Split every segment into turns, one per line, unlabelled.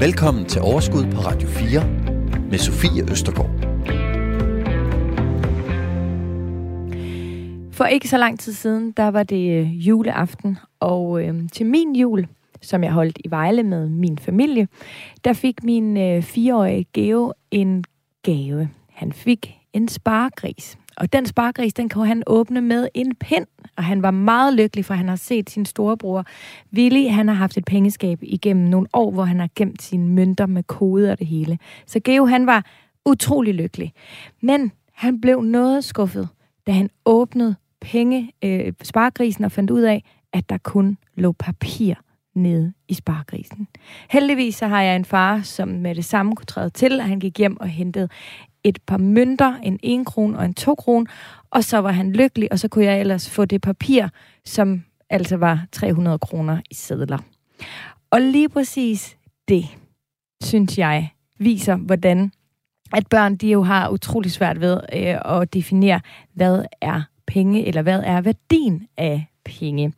Velkommen til Overskud på Radio 4 med Sofie Østergaard.
For ikke så lang tid siden, der var det øh, juleaften, og øh, til min jul, som jeg holdt i Vejle med min familie, der fik min øh, fireårige Geo en gave. Han fik en sparegris. Og den spargris, den kunne han åbne med en pind. Og han var meget lykkelig, for han har set sin storebror. Willy, han har haft et pengeskab igennem nogle år, hvor han har gemt sine mønter med kode og det hele. Så Geo, han var utrolig lykkelig. Men han blev noget skuffet, da han åbnede penge, øh, spargrisen og fandt ud af, at der kun lå papir nede i spargrisen. Heldigvis så har jeg en far, som med det samme kunne træde til, og han gik hjem og hentede et par mønter, en 1 kron og en 2 kron, og så var han lykkelig, og så kunne jeg ellers få det papir, som altså var 300 kroner i sædler. Og lige præcis det, synes jeg, viser, hvordan at børn de jo har utrolig svært ved øh, at definere, hvad er penge, eller hvad er værdien af penge.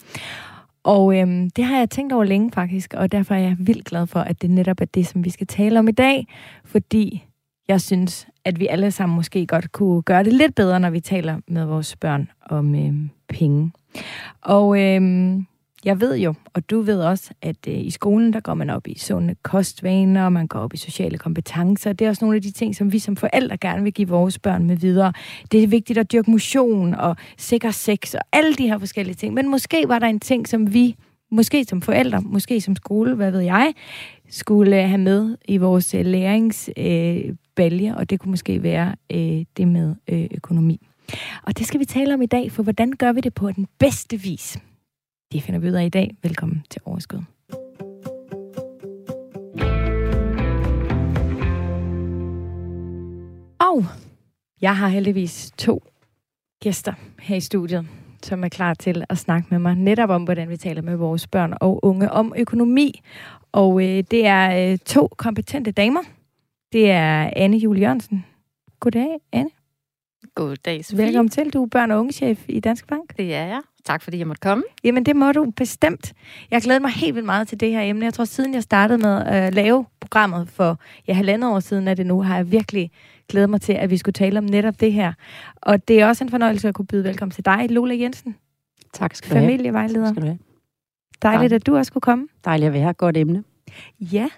Og øhm, det har jeg tænkt over længe faktisk, og derfor er jeg vildt glad for, at det netop er det, som vi skal tale om i dag, fordi jeg synes, at vi alle sammen måske godt kunne gøre det lidt bedre, når vi taler med vores børn om øh, penge. Og øh, jeg ved jo, og du ved også, at øh, i skolen, der går man op i sunde kostvaner, og man går op i sociale kompetencer. Det er også nogle af de ting, som vi som forældre gerne vil give vores børn med videre. Det er vigtigt at dyrke motion og sikker sex og alle de her forskellige ting. Men måske var der en ting, som vi, måske som forældre, måske som skole, hvad ved jeg, skulle have med i vores øh, øh baljer, og det kunne måske være øh, det med øh, økonomi. Og det skal vi tale om i dag, for hvordan gør vi det på den bedste vis? Det finder vi ud af i dag. Velkommen til Overskud. Og jeg har heldigvis to gæster her i studiet, som er klar til at snakke med mig netop om, hvordan vi taler med vores børn og unge om økonomi. Og øh, det er øh, to kompetente damer. Det er Anne Julie Jørgensen. Goddag, Anne.
Goddag, Sofie.
Velkommen til. Du er børn- og ungechef i Dansk Bank.
Det er jeg. Tak fordi jeg måtte komme.
Jamen, det må du bestemt. Jeg glæder mig helt vildt meget til det her emne. Jeg tror, siden jeg startede med at lave programmet for ja, halvandet år siden, er det nu, har jeg virkelig glædet mig til, at vi skulle tale om netop det her. Og det er også en fornøjelse at kunne byde velkommen til dig, Lola Jensen.
Tak skal du have.
Familievejleder.
Skal du have.
Dejligt, at du også kunne komme.
Dejligt at være her. Godt emne.
Ja,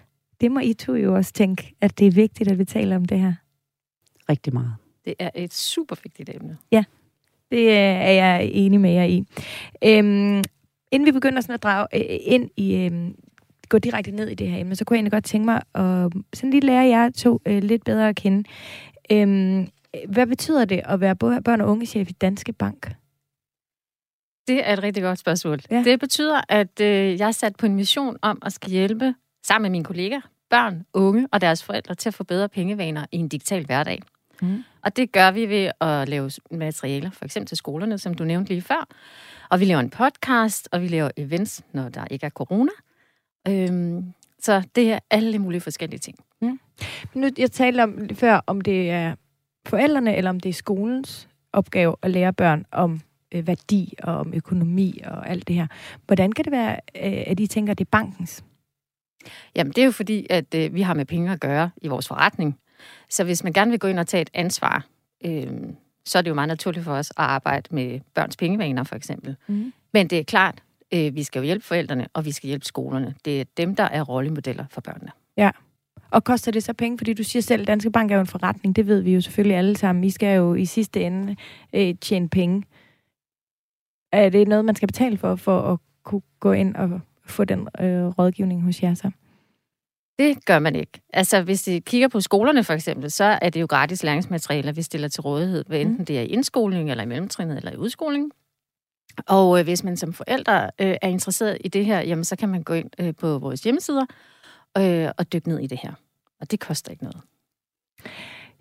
det må I to jo også tænke, at det er vigtigt, at vi taler om det her.
Rigtig meget.
Det er et super vigtigt emne.
Ja, det øh, er jeg enig med jer i. Øhm, inden vi begynder sådan at drage øh, ind i, øh, gå direkte ned i det her emne, så kunne jeg egentlig godt tænke mig at sådan lige lære jer to øh, lidt bedre at kende. Øhm, hvad betyder det at være børn- og ungechef i Danske Bank?
Det er et rigtig godt spørgsmål.
Ja.
Det betyder, at øh, jeg er sat på en mission om at skal hjælpe sammen med mine kolleger, børn, unge og deres forældre til at få bedre pengevaner i en digital hverdag. Mm. Og det gør vi ved at lave materialer, for eksempel til skolerne, som du nævnte lige før. Og vi laver en podcast, og vi laver events, når der ikke er corona. Øhm, så det er alle mulige forskellige ting.
Mm. Nu, jeg talte om før, om det er forældrene, eller om det er skolens opgave at lære børn om øh, værdi og om økonomi og alt det her. Hvordan kan det være, øh, at I tænker, at det er bankens?
Jamen, det er jo fordi, at øh, vi har med penge at gøre i vores forretning. Så hvis man gerne vil gå ind og tage et ansvar, øh, så er det jo meget naturligt for os at arbejde med børns pengevaner, for eksempel. Mm. Men det er klart, øh, vi skal jo hjælpe forældrene, og vi skal hjælpe skolerne. Det er dem, der er rollemodeller for børnene.
Ja. Og koster det så penge? Fordi du siger selv, at Danske Bank er jo en forretning. Det ved vi jo selvfølgelig alle sammen. I skal jo i sidste ende øh, tjene penge. Er det noget, man skal betale for, for at kunne gå ind og få den øh, rådgivning hos jer så?
Det gør man ikke. Altså, hvis I kigger på skolerne for eksempel, så er det jo gratis læringsmaterialer, vi stiller til rådighed, hvad enten mm. det er i indskoling, eller i mellemtrinnet, eller i udskoling. Og øh, hvis man som forældre øh, er interesseret i det her, jamen, så kan man gå ind øh, på vores hjemmesider øh, og dykke ned i det her. Og det koster ikke noget.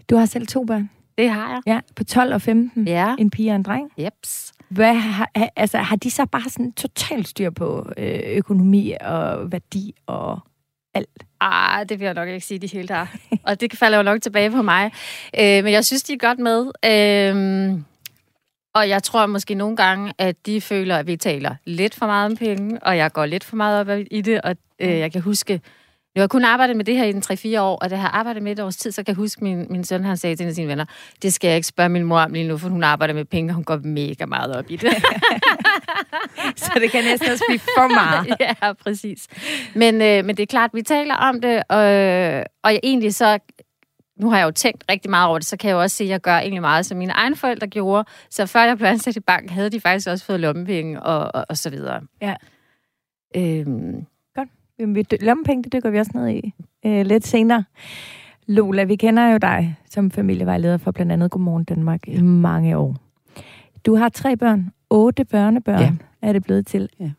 Du har selv to børn.
Det har jeg.
Ja, på 12 og 15.
Ja.
En pige og en dreng.
Jeps.
Hvad, har, altså, har de så bare sådan totalt styr på øh, økonomi og værdi og alt?
Ah, det vil jeg nok ikke sige, de hele der. og det falder jo nok tilbage på mig. Øh, men jeg synes, de er godt med. Øh, og jeg tror måske nogle gange, at de føler, at vi taler lidt for meget om penge, og jeg går lidt for meget op i det. Og øh, jeg kan huske, Jeg har kun arbejdet med det her i den 3-4 år, og da jeg har arbejdet med et års tid, så kan jeg huske, min, min søn han sagde til en af sine venner, det skal jeg ikke spørge min mor om lige nu, for hun arbejder med penge, og hun går mega meget op i det.
så det kan næsten også blive for meget.
ja, præcis. Men, øh, men det er klart, vi taler om det, og, og jeg egentlig så nu har jeg jo tænkt rigtig meget over det, så kan jeg jo også se, at jeg gør egentlig meget, som mine egne forældre gjorde. Så før jeg blev ansat i bank, havde de faktisk også fået lommepenge og, og, og så videre.
Ja.
Øhm,
vi, lommepenge, det dykker vi også ned i øh, lidt senere. Lola, vi kender jo dig som familievejleder for blandt andet Godmorgen Danmark i mange år. Du har tre børn, otte børnebørn ja. er det blevet til.
Ja.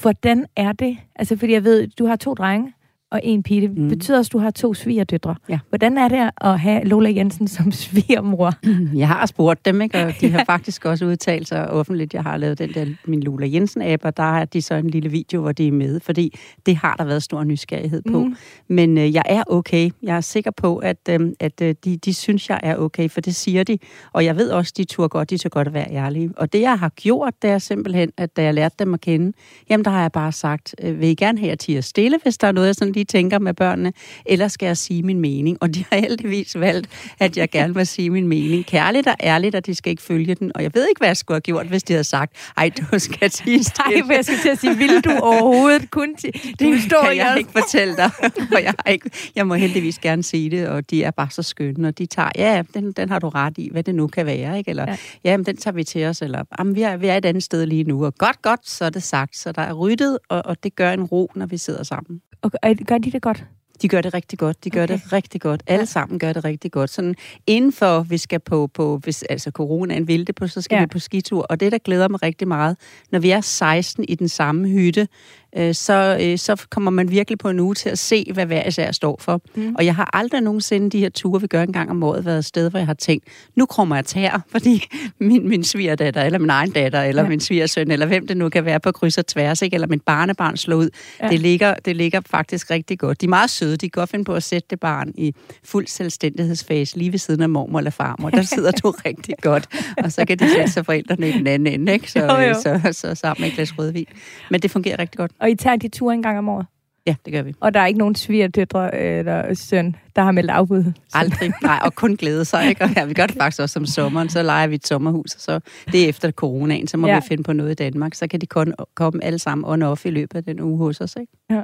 Hvordan er det? Altså, fordi jeg ved, du har to drenge og en pige. Det mm. betyder også, at du har to svigerdøtre.
Ja.
Hvordan er det at have Lola Jensen som svigermor?
Jeg har spurgt dem, ikke? og de har faktisk også udtalt sig offentligt. Jeg har lavet den der min Lola Jensen-app, og der har de så en lille video, hvor de er med, fordi det har der været stor nysgerrighed på. Mm. Men øh, jeg er okay. Jeg er sikker på, at, øh, at øh, de, de synes, jeg er okay, for det siger de. Og jeg ved også, de turde godt, de tør godt at være ærlige. Og det, jeg har gjort, det er simpelthen, at da jeg lærte dem at kende, jamen der har jeg bare sagt, øh, vil I gerne have jer stille, hvis der er noget, jeg sådan lige tænker med børnene, eller skal jeg sige min mening? Og de har heldigvis valgt, at jeg gerne vil sige min mening. Kærligt og ærligt, og de skal ikke følge den. Og jeg ved ikke, hvad jeg skulle have gjort, hvis de havde sagt, ej, du skal sige.
Nej, jeg skal til at sige, vil du overhovedet kun sige,
det står kan jeg ikke fortælle dig. og jeg, ikke, jeg må heldigvis gerne sige det, og de er bare så skønne, og de tager, ja, den, den har du ret i, hvad det nu kan være, ikke? Eller, ja, ja men den tager vi til os, eller, jamen, vi er, vi er et andet sted lige nu, og godt, godt, så er det sagt. Så der er ryddet, og, og det gør en ro, når vi sidder sammen.
Og gør de det godt?
De gør det rigtig godt. De gør okay. det rigtig godt. Alle ja. sammen gør det rigtig godt. Sådan inden for, vi skal på, på hvis altså coronaen vil det på, så skal ja. vi på skitur. Og det, der glæder mig rigtig meget, når vi er 16 i den samme hytte, øh, så, øh, så kommer man virkelig på en uge til at se, hvad hver især står for. Mm. Og jeg har aldrig nogensinde de her ture, vi gør en gang om året, været et sted, hvor jeg har tænkt, nu kommer jeg tær, fordi min, min svigerdatter, eller min egen datter, eller ja. min svigersøn, eller hvem det nu kan være på kryds og tværs, ikke? eller min barnebarn slår ud. Ja. Det, ligger, det ligger faktisk rigtig godt. De er meget søde. De kan godt finde på at sætte det barn i fuld selvstændighedsfase lige ved siden af mormor eller farmor. Der sidder du rigtig godt. Og så kan de sætte sig forældrene i den anden ende, ikke? Så, jo, jo. Så, så, så sammen med et glas rødvin. Men det fungerer rigtig godt.
Og I tager de ture en gang om året?
Ja, det gør vi.
Og der er ikke nogen svigerdøtre eller søn, der har meldt afbud?
Aldrig. Nej, og kun glæde sig. Ikke? Og ja, vi gør det faktisk også om sommeren. Så leger vi et sommerhus, og så det er efter coronaen, så må ja. vi finde på noget i Danmark. Så kan de kun komme alle sammen on-off i løbet af den uge hos os. Ikke?
Ja.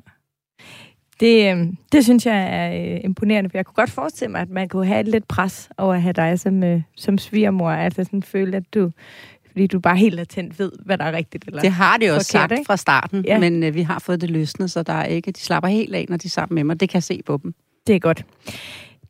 Det, øh, det synes jeg er øh, imponerende, for jeg kunne godt forestille mig, at man kunne have lidt pres over at have dig som, øh, som svigermor. Altså sådan føle, at du fordi du bare helt latent ved, hvad der er rigtigt eller
Det har de jo forkert, sagt ikke? fra starten, ja. men øh, vi har fået det løsnet, så der er ikke, de slapper helt af, når de er sammen med mig. Det kan jeg se på dem.
Det er godt.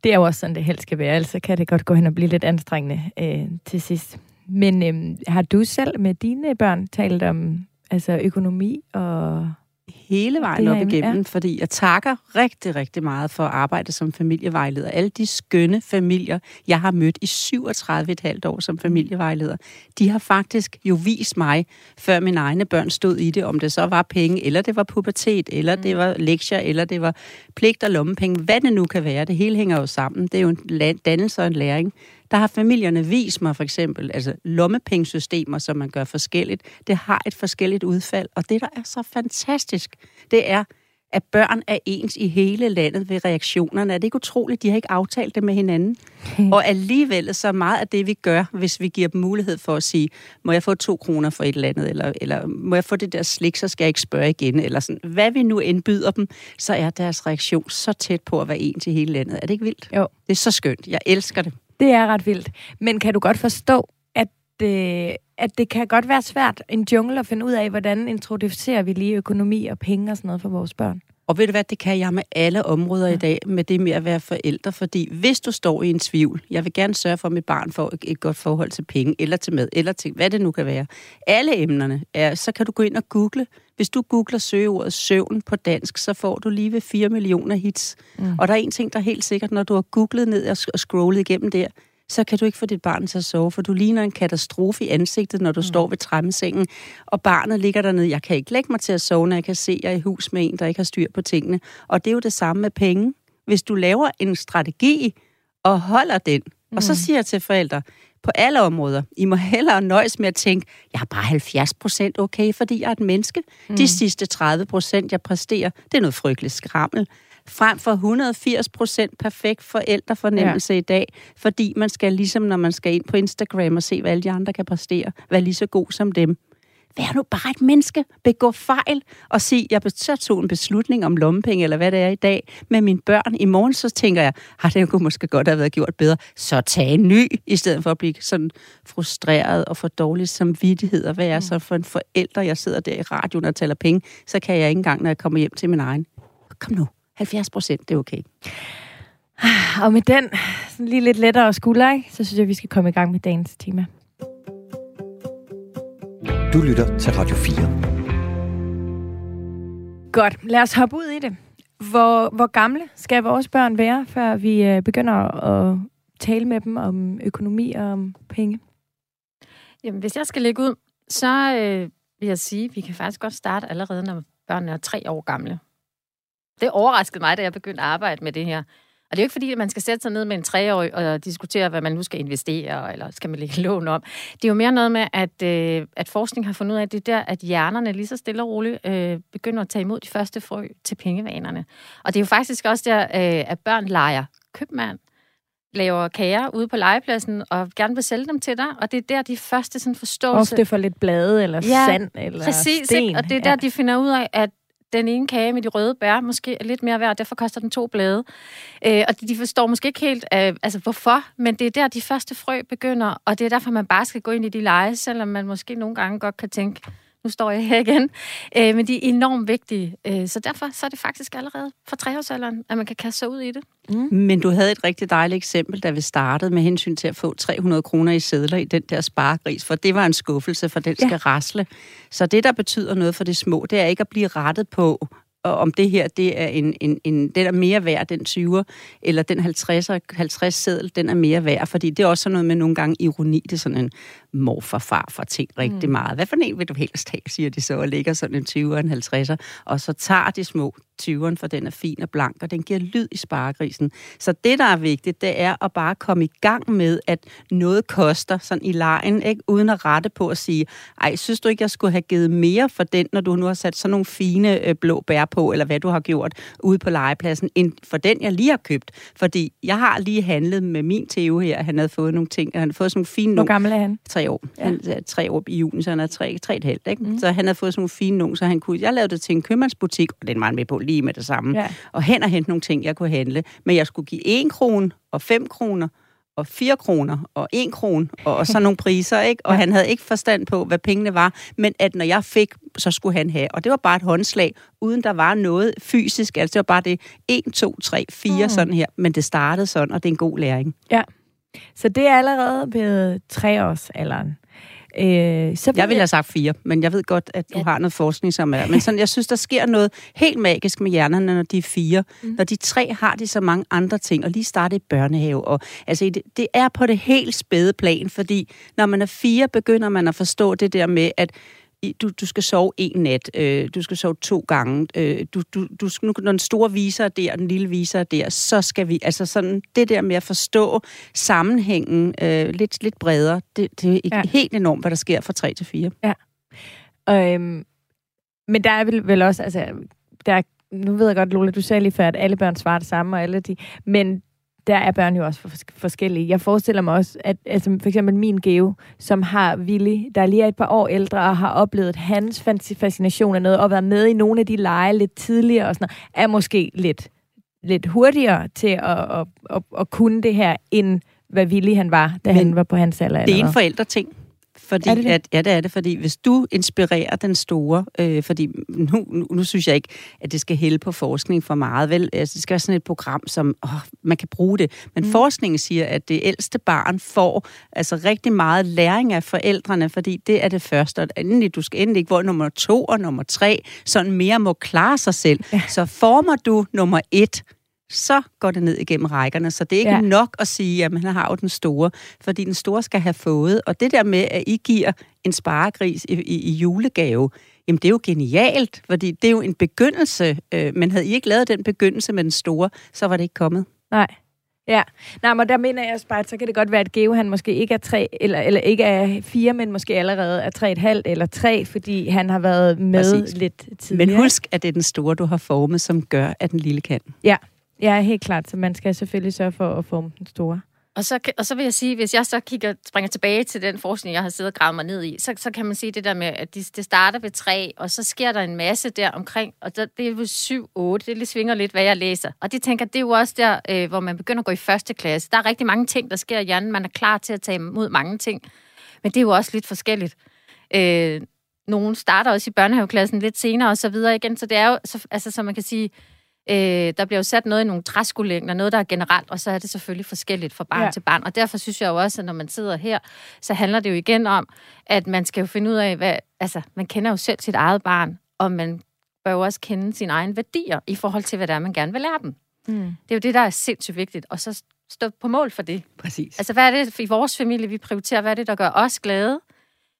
Det er jo også sådan, det helst skal være, altså kan det godt gå hen og blive lidt anstrengende øh, til sidst. Men øh, har du selv med dine børn talt om altså økonomi og
hele vejen op igennem, ja. fordi jeg takker rigtig, rigtig meget for at arbejde som familievejleder. Alle de skønne familier, jeg har mødt i 37,5 år som familievejleder, de har faktisk jo vist mig, før mine egne børn stod i det, om det så var penge, eller det var pubertet, eller mm. det var lektier, eller det var pligt og lommepenge, hvad det nu kan være. Det hele hænger jo sammen. Det er jo en dannelse og en læring. Der har familierne vist mig for eksempel, altså lommepengesystemer, som man gør forskelligt, det har et forskelligt udfald. Og det, der er så fantastisk, det er, at børn er ens i hele landet ved reaktionerne. Er det ikke utroligt? De har ikke aftalt det med hinanden. Og alligevel så meget af det, vi gør, hvis vi giver dem mulighed for at sige, må jeg få to kroner for et eller andet, eller, eller må jeg få det der slik, så skal jeg ikke spørge igen, eller sådan. Hvad vi nu indbyder dem, så er deres reaktion så tæt på at være ens i hele landet. Er det ikke vildt?
Jo.
Det er så skønt. Jeg elsker det.
Det er ret vildt. Men kan du godt forstå, at, øh, at det kan godt være svært, en jungle, at finde ud af, hvordan introducerer vi lige økonomi og penge og sådan noget for vores børn?
Og ved du hvad, det kan jeg med alle områder ja. i dag, med det med at være forældre, fordi hvis du står i en tvivl, jeg vil gerne sørge for, at mit barn får et godt forhold til penge, eller til mad, eller til hvad det nu kan være. Alle emnerne, er, så kan du gå ind og google. Hvis du googler søgeordet søvn på dansk, så får du lige ved 4 millioner hits. Mm. Og der er en ting, der er helt sikkert, når du har googlet ned og scrollet igennem der, så kan du ikke få dit barn til at sove, for du ligner en katastrofe i ansigtet, når du mm. står ved træmmesengen, og barnet ligger dernede. Jeg kan ikke lægge mig til at sove, når jeg kan se, at jeg er i hus med en, der ikke har styr på tingene. Og det er jo det samme med penge. Hvis du laver en strategi og holder den, mm. og så mm. siger jeg til forældre, på alle områder. I må hellere nøjes med at tænke, jeg er bare 70 procent okay, fordi jeg er et menneske. Mm. De sidste 30 procent, jeg præsterer, det er noget frygteligt skrammel frem for 180 procent perfekt forældrefornemmelse ja. i dag, fordi man skal ligesom, når man skal ind på Instagram og se, hvad alle de andre kan præstere, være lige så god som dem. Vær nu bare et menneske, begå fejl og sige, jeg så tog en beslutning om lommepenge, eller hvad det er i dag, med mine børn. I morgen så tænker jeg, at det kunne måske godt have været gjort bedre. Så tag en ny, i stedet for at blive sådan frustreret og få dårlig samvittighed. Og hvad er så for en forælder, jeg sidder der i radioen og taler penge, så kan jeg ikke engang, når jeg kommer hjem til min egen. Kom nu, 70 procent, det er okay.
Og med den sådan lige lidt lettere skulder, ikke? så synes jeg, vi skal komme i gang med dagens tema.
Du lytter til Radio 4.
Godt, lad os hoppe ud i det. Hvor, hvor gamle skal vores børn være, før vi øh, begynder at tale med dem om økonomi og om penge?
Jamen, hvis jeg skal lægge ud, så øh, vil jeg sige, at vi kan faktisk godt starte allerede, når børnene er tre år gamle. Det overraskede mig, da jeg begyndte at arbejde med det her. Og det er jo ikke fordi, at man skal sætte sig ned med en treårig og diskutere, hvad man nu skal investere, eller skal man lægge lån om. Det er jo mere noget med, at, øh, at forskning har fundet ud af, at det er der, at hjernerne lige så stille og roligt øh, begynder at tage imod de første frø til pengevanerne. Og det er jo faktisk også der, øh, at børn leger købmand, laver kager ude på legepladsen og gerne vil sælge dem til dig, og det er der, de første sådan forståelse...
Ofte for lidt blade eller ja, sand eller
præcis,
sten.
Ikke? Og det er der, ja. de finder ud af, at den ene kage med de røde bær måske er lidt mere værd, og derfor koster den to blade. Øh, og de forstår måske ikke helt, øh, altså hvorfor, men det er der, de første frø begynder, og det er derfor, man bare skal gå ind i de lege, selvom man måske nogle gange godt kan tænke, nu står jeg her igen. Øh, men de er enormt vigtige. Øh, så derfor så er det faktisk allerede fra treårsalderen, at man kan kaste sig ud i det.
Mm. Men du havde et rigtig dejligt eksempel, da vi startede med hensyn til at få 300 kroner i sædler i den der sparegris, for det var en skuffelse, for den skal ja. rasle. Så det, der betyder noget for det små, det er ikke at blive rettet på, og om det her det er en, en, en den er mere værd, den 20'er, eller den 50, 50 seddel, den er mere værd, fordi det er også noget med nogle gange ironi, det er sådan en morfar, farfar ting rigtig mm. meget. Hvad for en vil du helst have, siger de så, og lægger sådan en 20'er og en 50'er, og så tager de små 20'eren, for den er fin og blank, og den giver lyd i sparegrisen. Så det, der er vigtigt, det er at bare komme i gang med, at noget koster sådan i lejen, ikke? uden at rette på at sige, ej, synes du ikke, jeg skulle have givet mere for den, når du nu har sat sådan nogle fine øh, blå bær på, eller hvad du har gjort ude på legepladsen, end for den, jeg lige har købt. Fordi jeg har lige handlet med min Theo her, han havde fået nogle ting, han havde fået sådan nogle fine...
Hvor gammel er han?
Tre år. Ja. Han er tre år i juni, så han er tre, tre et halvt, ikke? Mm. Så han havde fået sådan nogle fine nogle, så han kunne... Jeg lavede det til en købmandsbutik, og den var han med på lige med det samme. Ja. Og hen og hente nogle ting, jeg kunne handle. Men jeg skulle give 1 krone og 5 kroner og 4 kroner og 1 krone og, og sådan nogle priser, ikke? Og ja. han havde ikke forstand på, hvad pengene var, men at når jeg fik, så skulle han have. Og det var bare et håndslag, uden der var noget fysisk. Altså det var bare det 1, 2, 3, 4 mm. sådan her. Men det startede sådan, og det er en god læring.
Ja. Så det er allerede ved treårsalderen.
Øh, så jeg ville have sagt fire, men jeg ved godt, at du ja. har noget forskning, som er... Men sådan, jeg synes, der sker noget helt magisk med hjernerne, når de er fire. Mm. Når de tre har de så mange andre ting, og lige starte i børnehave. Og, altså, det, det er på det helt spæde plan, fordi når man er fire, begynder man at forstå det der med, at du, du skal sove en nat, øh, du skal sove to gange, øh, du, du, du, nu, når den store viser er der, den lille viser er der, så skal vi, altså sådan, det der med at forstå sammenhængen øh, lidt, lidt bredere, det, det er ja. helt enormt, hvad der sker fra 3 til 4.
Ja. Øhm, men der er vel, vel også, altså, der er, nu ved jeg godt, Lola, du sagde lige før, at alle børn svarer det samme, og alle de, men der er børn jo også for forskellige. Jeg forestiller mig også, at altså, for eksempel min Geo, som har Willy, der lige er et par år ældre og har oplevet hans fascination af noget, og været med i nogle af de lege lidt tidligere og sådan noget, er måske lidt, lidt hurtigere til at, at, at, at kunne det her, end hvad Willy han var, da Men han var på hans alder.
Det er en forældreting. Fordi, er det det? At, ja, det er det, fordi hvis du inspirerer den store, øh, fordi nu, nu, nu synes jeg ikke, at det skal hælde på forskning for meget, vel? Altså, det skal være sådan et program, som åh, man kan bruge det. Men mm. forskningen siger, at det ældste barn får altså rigtig meget læring af forældrene, fordi det er det første. Og endelig, du skal endelig ikke, hvor nummer to og nummer tre sådan mere må klare sig selv. Ja. Så former du nummer et, så går det ned igennem rækkerne. Så det er ikke ja. nok at sige, at man har jo den store, fordi den store skal have fået. Og det der med, at I giver en sparegris i, i, i julegave, jamen det er jo genialt, fordi det er jo en begyndelse. Øh, men havde I ikke lavet den begyndelse med den store, så var det ikke kommet.
Nej. Ja, nej, men der mener jeg også bare, at så kan det godt være, at Geo han måske ikke er tre, eller, eller ikke er fire, men måske allerede er tre et halvt eller tre, fordi han har været med Præcis. lidt tidligere.
Men husk, at det er den store, du har formet, som gør, at den lille kan.
Ja, ja helt klart. Så man skal selvfølgelig sørge for at forme den store.
Og så, og så vil jeg sige, hvis jeg så kigger, springer tilbage til den forskning, jeg har siddet og gravet mig ned i, så, så kan man sige det der med, at det, det starter ved tre, og så sker der en masse der omkring, og der, det er jo syv, otte, det lige svinger lidt, hvad jeg læser. Og det tænker, det er jo også der, øh, hvor man begynder at gå i første klasse. Der er rigtig mange ting, der sker i hjernen, man er klar til at tage imod mange ting, men det er jo også lidt forskelligt. Øh, nogen starter også i børnehaveklassen lidt senere og så videre igen, så det er jo, så, altså, som man kan sige, Øh, der bliver jo sat noget i nogle træskolængder, noget, der er generelt, og så er det selvfølgelig forskelligt fra barn ja. til barn. Og derfor synes jeg jo også, at når man sidder her, så handler det jo igen om, at man skal jo finde ud af, hvad, altså, man kender jo selv sit eget barn, og man bør jo også kende sine egne værdier i forhold til, hvad det er, man gerne vil lære dem. Mm. Det er jo det, der er sindssygt vigtigt, og så stå på mål for det.
Præcis.
Altså, hvad er det i vores familie, vi prioriterer? Hvad er det, der gør os glade?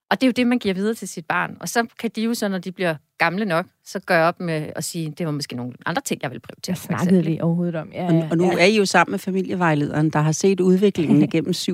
Og det er jo det, man giver videre til sit barn. Og så kan de jo så, når de bliver gamle nok, så gøre op med at sige, det var måske nogle andre ting, jeg vil prioritere.
Det snakkede vi overhovedet om.
Ja, og, og nu ja. er I jo sammen med familievejlederen, der har set udviklingen igennem 37,5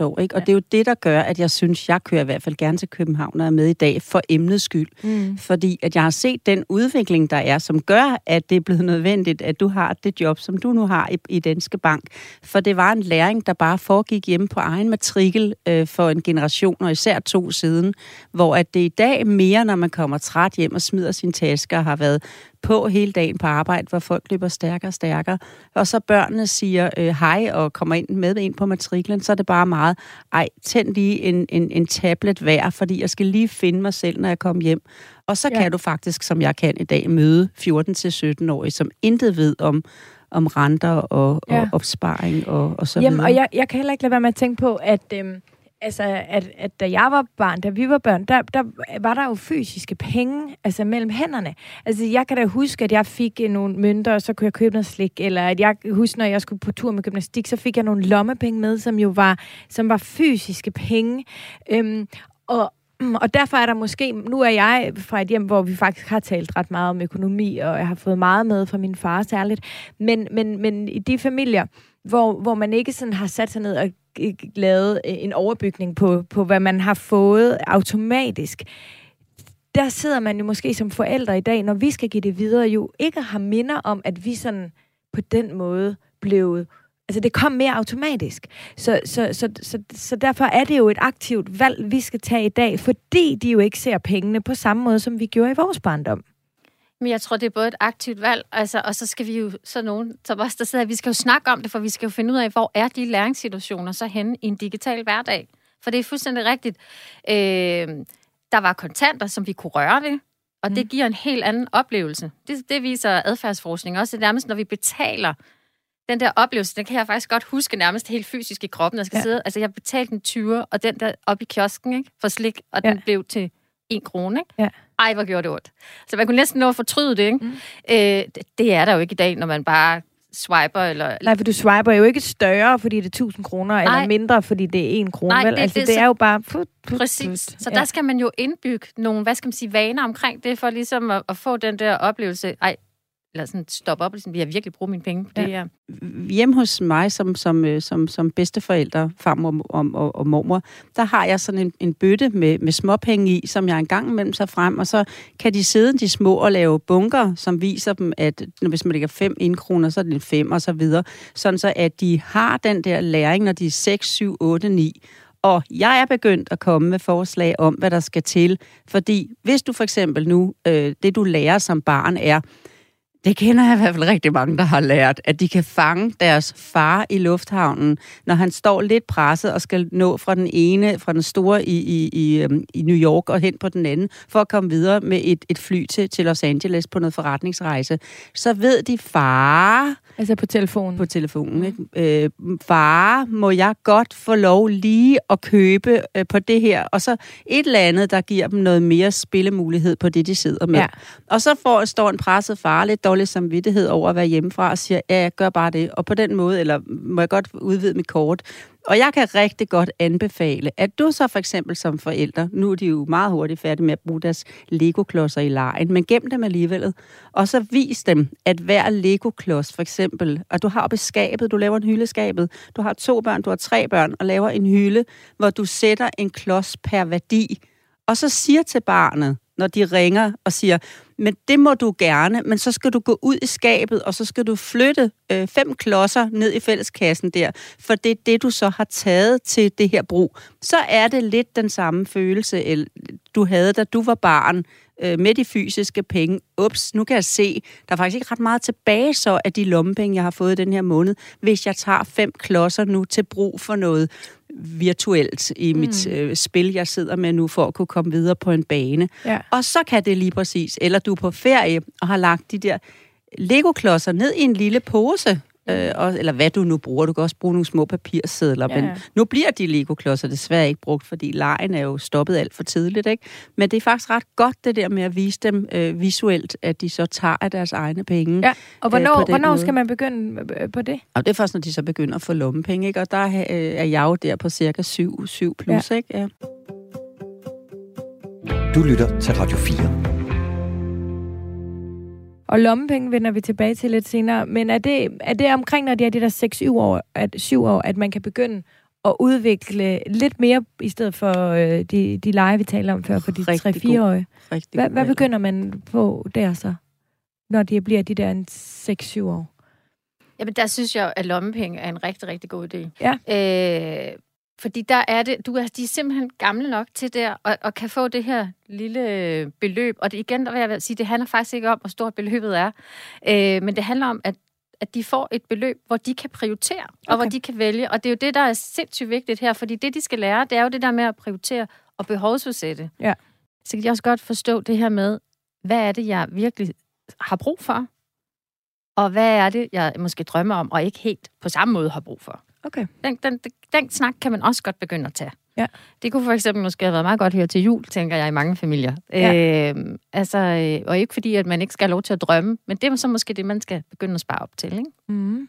år. Ikke? Og ja. det er jo det, der gør, at jeg synes, jeg kører i hvert fald gerne til København og er med i dag for emnets skyld. Mm. Fordi at jeg har set den udvikling, der er, som gør, at det er blevet nødvendigt, at du har det job, som du nu har i, i Danske Bank. For det var en læring, der bare foregik hjemme på egen matrikel øh, for en generation, og især to siden, hvor at det i dag mere, når man kommer træt hjem og smider sin taske og har været på hele dagen på arbejde, hvor folk løber stærkere og stærkere. Og så børnene siger øh, hej og kommer ind med ind på matriklen, så er det bare meget, ej, tænd lige en, en, en tablet hver, fordi jeg skal lige finde mig selv, når jeg kommer hjem. Og så ja. kan du faktisk, som jeg kan i dag, møde 14-17-årige, som intet ved om, om renter og, ja. og opsparing og, og så
Jamen,
videre.
og jeg, jeg kan heller ikke lade være med at tænke på, at... Øhm altså, at, at da jeg var barn, da vi var børn, der, der var der jo fysiske penge, altså mellem hænderne. Altså, jeg kan da huske, at jeg fik øh, nogle mønter, og så kunne jeg købe noget slik, eller at jeg husker, når jeg skulle på tur med gymnastik, så fik jeg nogle lommepenge med, som jo var, som var fysiske penge. Øhm, og, og derfor er der måske, nu er jeg fra et hjem, hvor vi faktisk har talt ret meget om økonomi, og jeg har fået meget med fra min far særligt, men, men, men i de familier, hvor, hvor man ikke sådan har sat sig ned og lavet øh, en overbygning på, på, hvad man har fået automatisk. Der sidder man jo måske som forældre i dag, når vi skal give det videre, jo ikke har minder om, at vi sådan på den måde blev Altså, det kom mere automatisk. Så, så, så, så, så derfor er det jo et aktivt valg, vi skal tage i dag, fordi de jo ikke ser pengene på samme måde, som vi gjorde i vores barndom.
Men jeg tror, det er både et aktivt valg, altså, og så skal vi jo, så nogen som os, der sidder, vi skal jo snakke om det, for vi skal jo finde ud af, hvor er de læringssituationer så henne i en digital hverdag. For det er fuldstændig rigtigt. Øh, der var kontanter, som vi kunne røre ved, og mm. det giver en helt anden oplevelse. Det, det viser adfærdsforskning også. Det nærmest, når vi betaler den der oplevelse, den kan jeg faktisk godt huske nærmest helt fysisk i kroppen. Jeg skal ja. sidde, altså jeg betalte en 20, og den der op i kiosken, ikke, for slik, og ja. den blev til en krone, ikke? Ja. Ej, hvor gjorde det ondt. Så man kunne næsten nå at fortryde det, ikke? Mm. Øh, det er der jo ikke i dag, når man bare swiper. Eller...
Nej, for du swiper jo ikke større, fordi det er 1000 kroner, Nej. eller mindre, fordi det er 1 krone. Nej, vel? Det, altså, det, det så... er jo bare... Put,
put, Præcis. Put. Så ja. der skal man jo indbygge nogle, hvad skal man sige, vaner omkring det, for ligesom at, at få den der oplevelse. Ej, eller sådan stoppe op og sådan, vi har virkelig brugt mine penge på det her.
Hjemme hos mig som, som, øh, som, som bedsteforældre, farmor og, og, og mormor, der har jeg sådan en, en bøtte med, med småpenge i, som jeg engang imellem tager frem, og så kan de sidde de små og lave bunker, som viser dem, at hvis man lægger 5 indkroner, så er det en 5 og så videre. Sådan så, at de har den der læring, når de er 6, 7, 8, 9. Og jeg er begyndt at komme med forslag om, hvad der skal til. Fordi hvis du for eksempel nu, øh, det du lærer som barn er, det kender jeg i hvert fald rigtig mange, der har lært, at de kan fange deres far i lufthavnen, når han står lidt presset og skal nå fra den ene, fra den store i, i, i, øhm, i New York og hen på den anden, for at komme videre med et, et fly til, til Los Angeles på noget forretningsrejse. Så ved de, far...
Altså på telefonen?
På telefonen, ikke? Øh, far, må jeg godt få lov lige at købe øh, på det her? Og så et eller andet, der giver dem noget mere spillemulighed på det, de sidder med. Ja. Og så får, står en presset far lidt dårlig samvittighed over at være hjemmefra og siger, ja, jeg gør bare det, og på den måde, eller må jeg godt udvide mit kort. Og jeg kan rigtig godt anbefale, at du så for eksempel som forældre, nu er de jo meget hurtigt færdige med at bruge deres Lego-klodser i lejen, men gem dem alligevel, og så vis dem, at hver Lego-klods for eksempel, og du har oppe i skabet, du laver en hyldeskabet, du har to børn, du har tre børn, og laver en hylde, hvor du sætter en klods per værdi, og så siger til barnet, når de ringer og siger, men det må du gerne, men så skal du gå ud i skabet, og så skal du flytte øh, fem klodser ned i fælleskassen der, for det er det, du så har taget til det her brug. Så er det lidt den samme følelse, du havde, da du var barn, øh, med de fysiske penge. Ups, nu kan jeg se, der er faktisk ikke ret meget tilbage så af de lommepenge, jeg har fået den her måned, hvis jeg tager fem klodser nu til brug for noget virtuelt i mm. mit øh, spil, jeg sidder med nu, for at kunne komme videre på en bane. Ja. Og så kan det lige præcis, eller du er på ferie og har lagt de der Lego-klodser ned i en lille pose, øh, og, eller hvad du nu bruger. Du kan også bruge nogle små papirsedler, ja. men nu bliver de Lego-klodser desværre ikke brugt, fordi lejen er jo stoppet alt for tidligt, ikke? Men det er faktisk ret godt, det der med at vise dem øh, visuelt, at de så tager af deres egne penge.
Ja, og hvornår, øh, hvornår skal man begynde øh, på det?
Og det er først, når de så begynder at få lommepenge, ikke? Og der øh, er jeg jo der på cirka 7, 7 plus, ja. ikke? Ja.
Du lytter til Radio 4.
Og lommepenge vender vi tilbage til lidt senere. Men er det, er det omkring, når de er de der 6-7 år, at, 7 år, at man kan begynde at udvikle lidt mere, i stedet for øh, de, de lege, vi taler om før, for de 3-4-årige? Hvad, hvad begynder man på der så, når de bliver de der 6-7 år?
Jamen, der synes jeg, at lommepenge er en rigtig, rigtig god idé.
Ja.
Øh, fordi der er det, du er, de er simpelthen gamle nok til der, og, og kan få det her lille beløb. Og det, igen, der vil jeg sige, det handler faktisk ikke om, hvor stort beløbet er. Øh, men det handler om, at at de får et beløb, hvor de kan prioritere, okay. og hvor de kan vælge. Og det er jo det, der er sindssygt vigtigt her, fordi det, de skal lære, det er jo det der med at prioritere og behovsudsætte.
Ja.
Så kan de også godt forstå det her med, hvad er det, jeg virkelig har brug for? Og hvad er det, jeg måske drømmer om, og ikke helt på samme måde har brug for?
Okay.
Den, den, den snak kan man også godt begynde at tage.
Ja.
Det kunne for eksempel måske have været meget godt her til jul, tænker jeg, i mange familier. Ja. Øh, altså, øh, og ikke fordi, at man ikke skal have lov til at drømme, men det er så måske det, man skal begynde at spare op til, ikke?
Mm.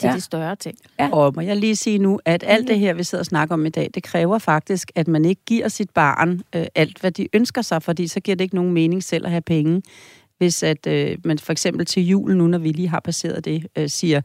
Til ja. de større ting.
Ja. Og må jeg lige sige nu, at alt det her, vi sidder og snakker om i dag, det kræver faktisk, at man ikke giver sit barn øh, alt, hvad de ønsker sig, fordi så giver det ikke nogen mening selv at have penge. Hvis at øh, man for eksempel til jul, nu når vi lige har passeret det, øh, siger,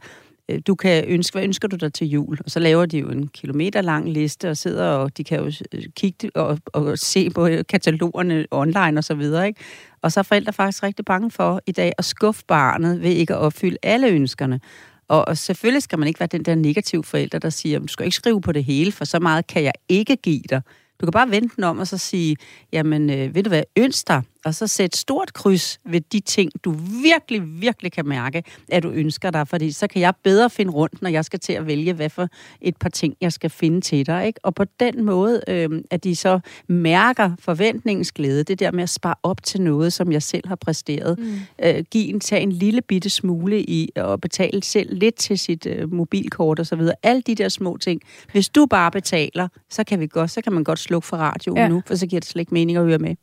Øh, du kan ønske, hvad ønsker du dig til jul? Og så laver de jo en kilometer lang liste og sidder, og de kan jo øh, kigge og, og se på katalogerne online og så videre, ikke? Og så er forældre faktisk rigtig bange for i dag at skuffe barnet ved ikke at opfylde alle ønskerne. Og, og selvfølgelig skal man ikke være den der negative forælder, der siger, du skal ikke skrive på det hele, for så meget kan jeg ikke give dig. Du kan bare vente den om og så sige, jamen, øh, ved du hvad, ønsk dig, og så sæt stort kryds ved de ting, du virkelig, virkelig kan mærke, at du ønsker dig, fordi så kan jeg bedre finde rundt, når jeg skal til at vælge, hvad for et par ting, jeg skal finde til dig. Ikke? Og på den måde, øh, at de så mærker forventningens glæde, det der med at spare op til noget, som jeg selv har præsteret. Mm. Øh, give en, tage en lille bitte smule i og betale selv lidt til sit øh, mobilkort og så videre. Alle de der små ting. Hvis du bare betaler, så kan vi godt, så kan man godt slukke for radioen ja. nu, for så giver det slet ikke mening at høre med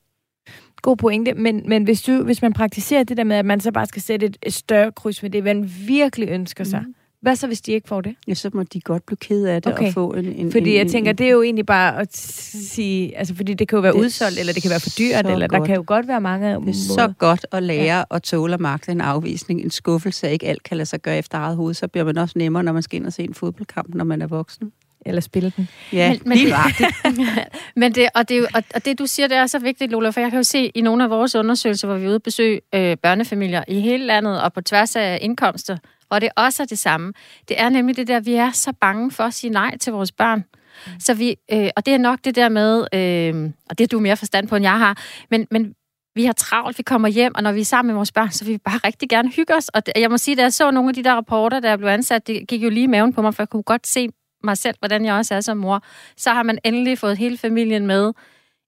god pointe, men, men hvis, du, hvis man praktiserer det der med, at man så bare skal sætte et, et større kryds med det, man virkelig ønsker sig, mm. hvad så, hvis de ikke får det?
Ja, så må de godt blive ked af det okay. og få en... en
fordi
en,
jeg tænker, det er jo egentlig bare at sige, altså fordi det kan jo være udsolgt, eller det kan være for dyrt, eller godt. der kan jo godt være mange Det er
måder. så godt at lære ja. at tåle og magte en afvisning, en skuffelse, ikke alt kan lade sig gøre efter eget hoved, så bliver man også nemmere, når man skal ind og se en fodboldkamp, når man er voksen
eller spille den.
Ja, men, men,
men det, og, det, og, og det, du siger, det er så vigtigt, Lola, for jeg kan jo se i nogle af vores undersøgelser, hvor vi er ude og besøge øh, børnefamilier i hele landet og på tværs af indkomster, og det også er det samme. Det er nemlig det der, vi er så bange for at sige nej til vores børn. Mm. Så vi, øh, og det er nok det der med, øh, og det er du mere forstand på, end jeg har, men, men vi har travlt, vi kommer hjem, og når vi er sammen med vores børn, så vil vi bare rigtig gerne hygge os. Og jeg må sige, da jeg så nogle af de der rapporter, der blev ansat, det gik jo lige i maven på mig, for jeg kunne godt se mig selv, hvordan jeg også er som mor, så har man endelig fået hele familien med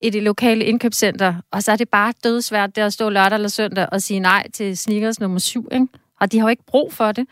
i det lokale indkøbscenter, og så er det bare dødsvært der at stå lørdag eller søndag og sige nej til sneakers nummer syv, ikke? Og de har jo ikke brug for det.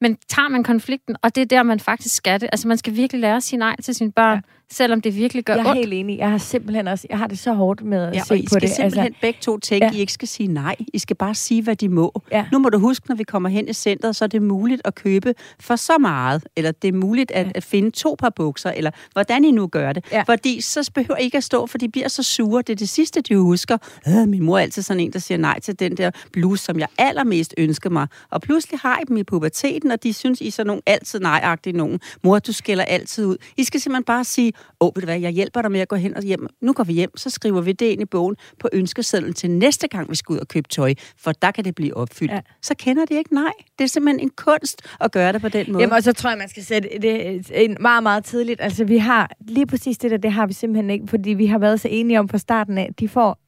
Men tager man konflikten, og det er der, man faktisk skal det. Altså, man skal virkelig lære at sige nej til sine børn. Ja selvom det virkelig gør
Jeg er
ondt.
helt enig. Jeg har simpelthen også, jeg har det så hårdt med at
Ja,
se
og I
på
skal
det.
simpelthen altså, begge to tænke,
Ja.
I ikke skal sige nej. I skal bare sige, hvad de må.
Ja.
Nu må du huske, når vi kommer hen i centret, så er det muligt at købe for så meget, eller det er muligt at,
Ja.
at finde to par bukser, eller hvordan I nu gør det.
Ja.
Fordi så behøver I ikke at stå, for de bliver så sure. Det er det sidste, de husker. Øh, min mor er altid sådan en, der siger nej til den der bluse, som jeg allermest ønsker mig. Og pludselig har I dem i puberteten, og de synes, I er sådan nogle altid nejagtige nogen. Mor, du skælder altid ud. I skal simpelthen bare sige, åh, ved du hvad, jeg hjælper dig med at gå hen og hjem. Nu går vi hjem, så skriver vi det ind i bogen på ønskesedlen til næste gang, vi skal ud og købe tøj, for der kan det blive opfyldt.
Ja.
Så kender de ikke nej. Det er simpelthen en kunst at gøre det på den måde.
Jamen, og så tror jeg, man skal sætte det ind meget, meget tidligt. Altså, vi har lige præcis det der, det har vi simpelthen ikke, fordi vi har været så enige om fra starten af, de får,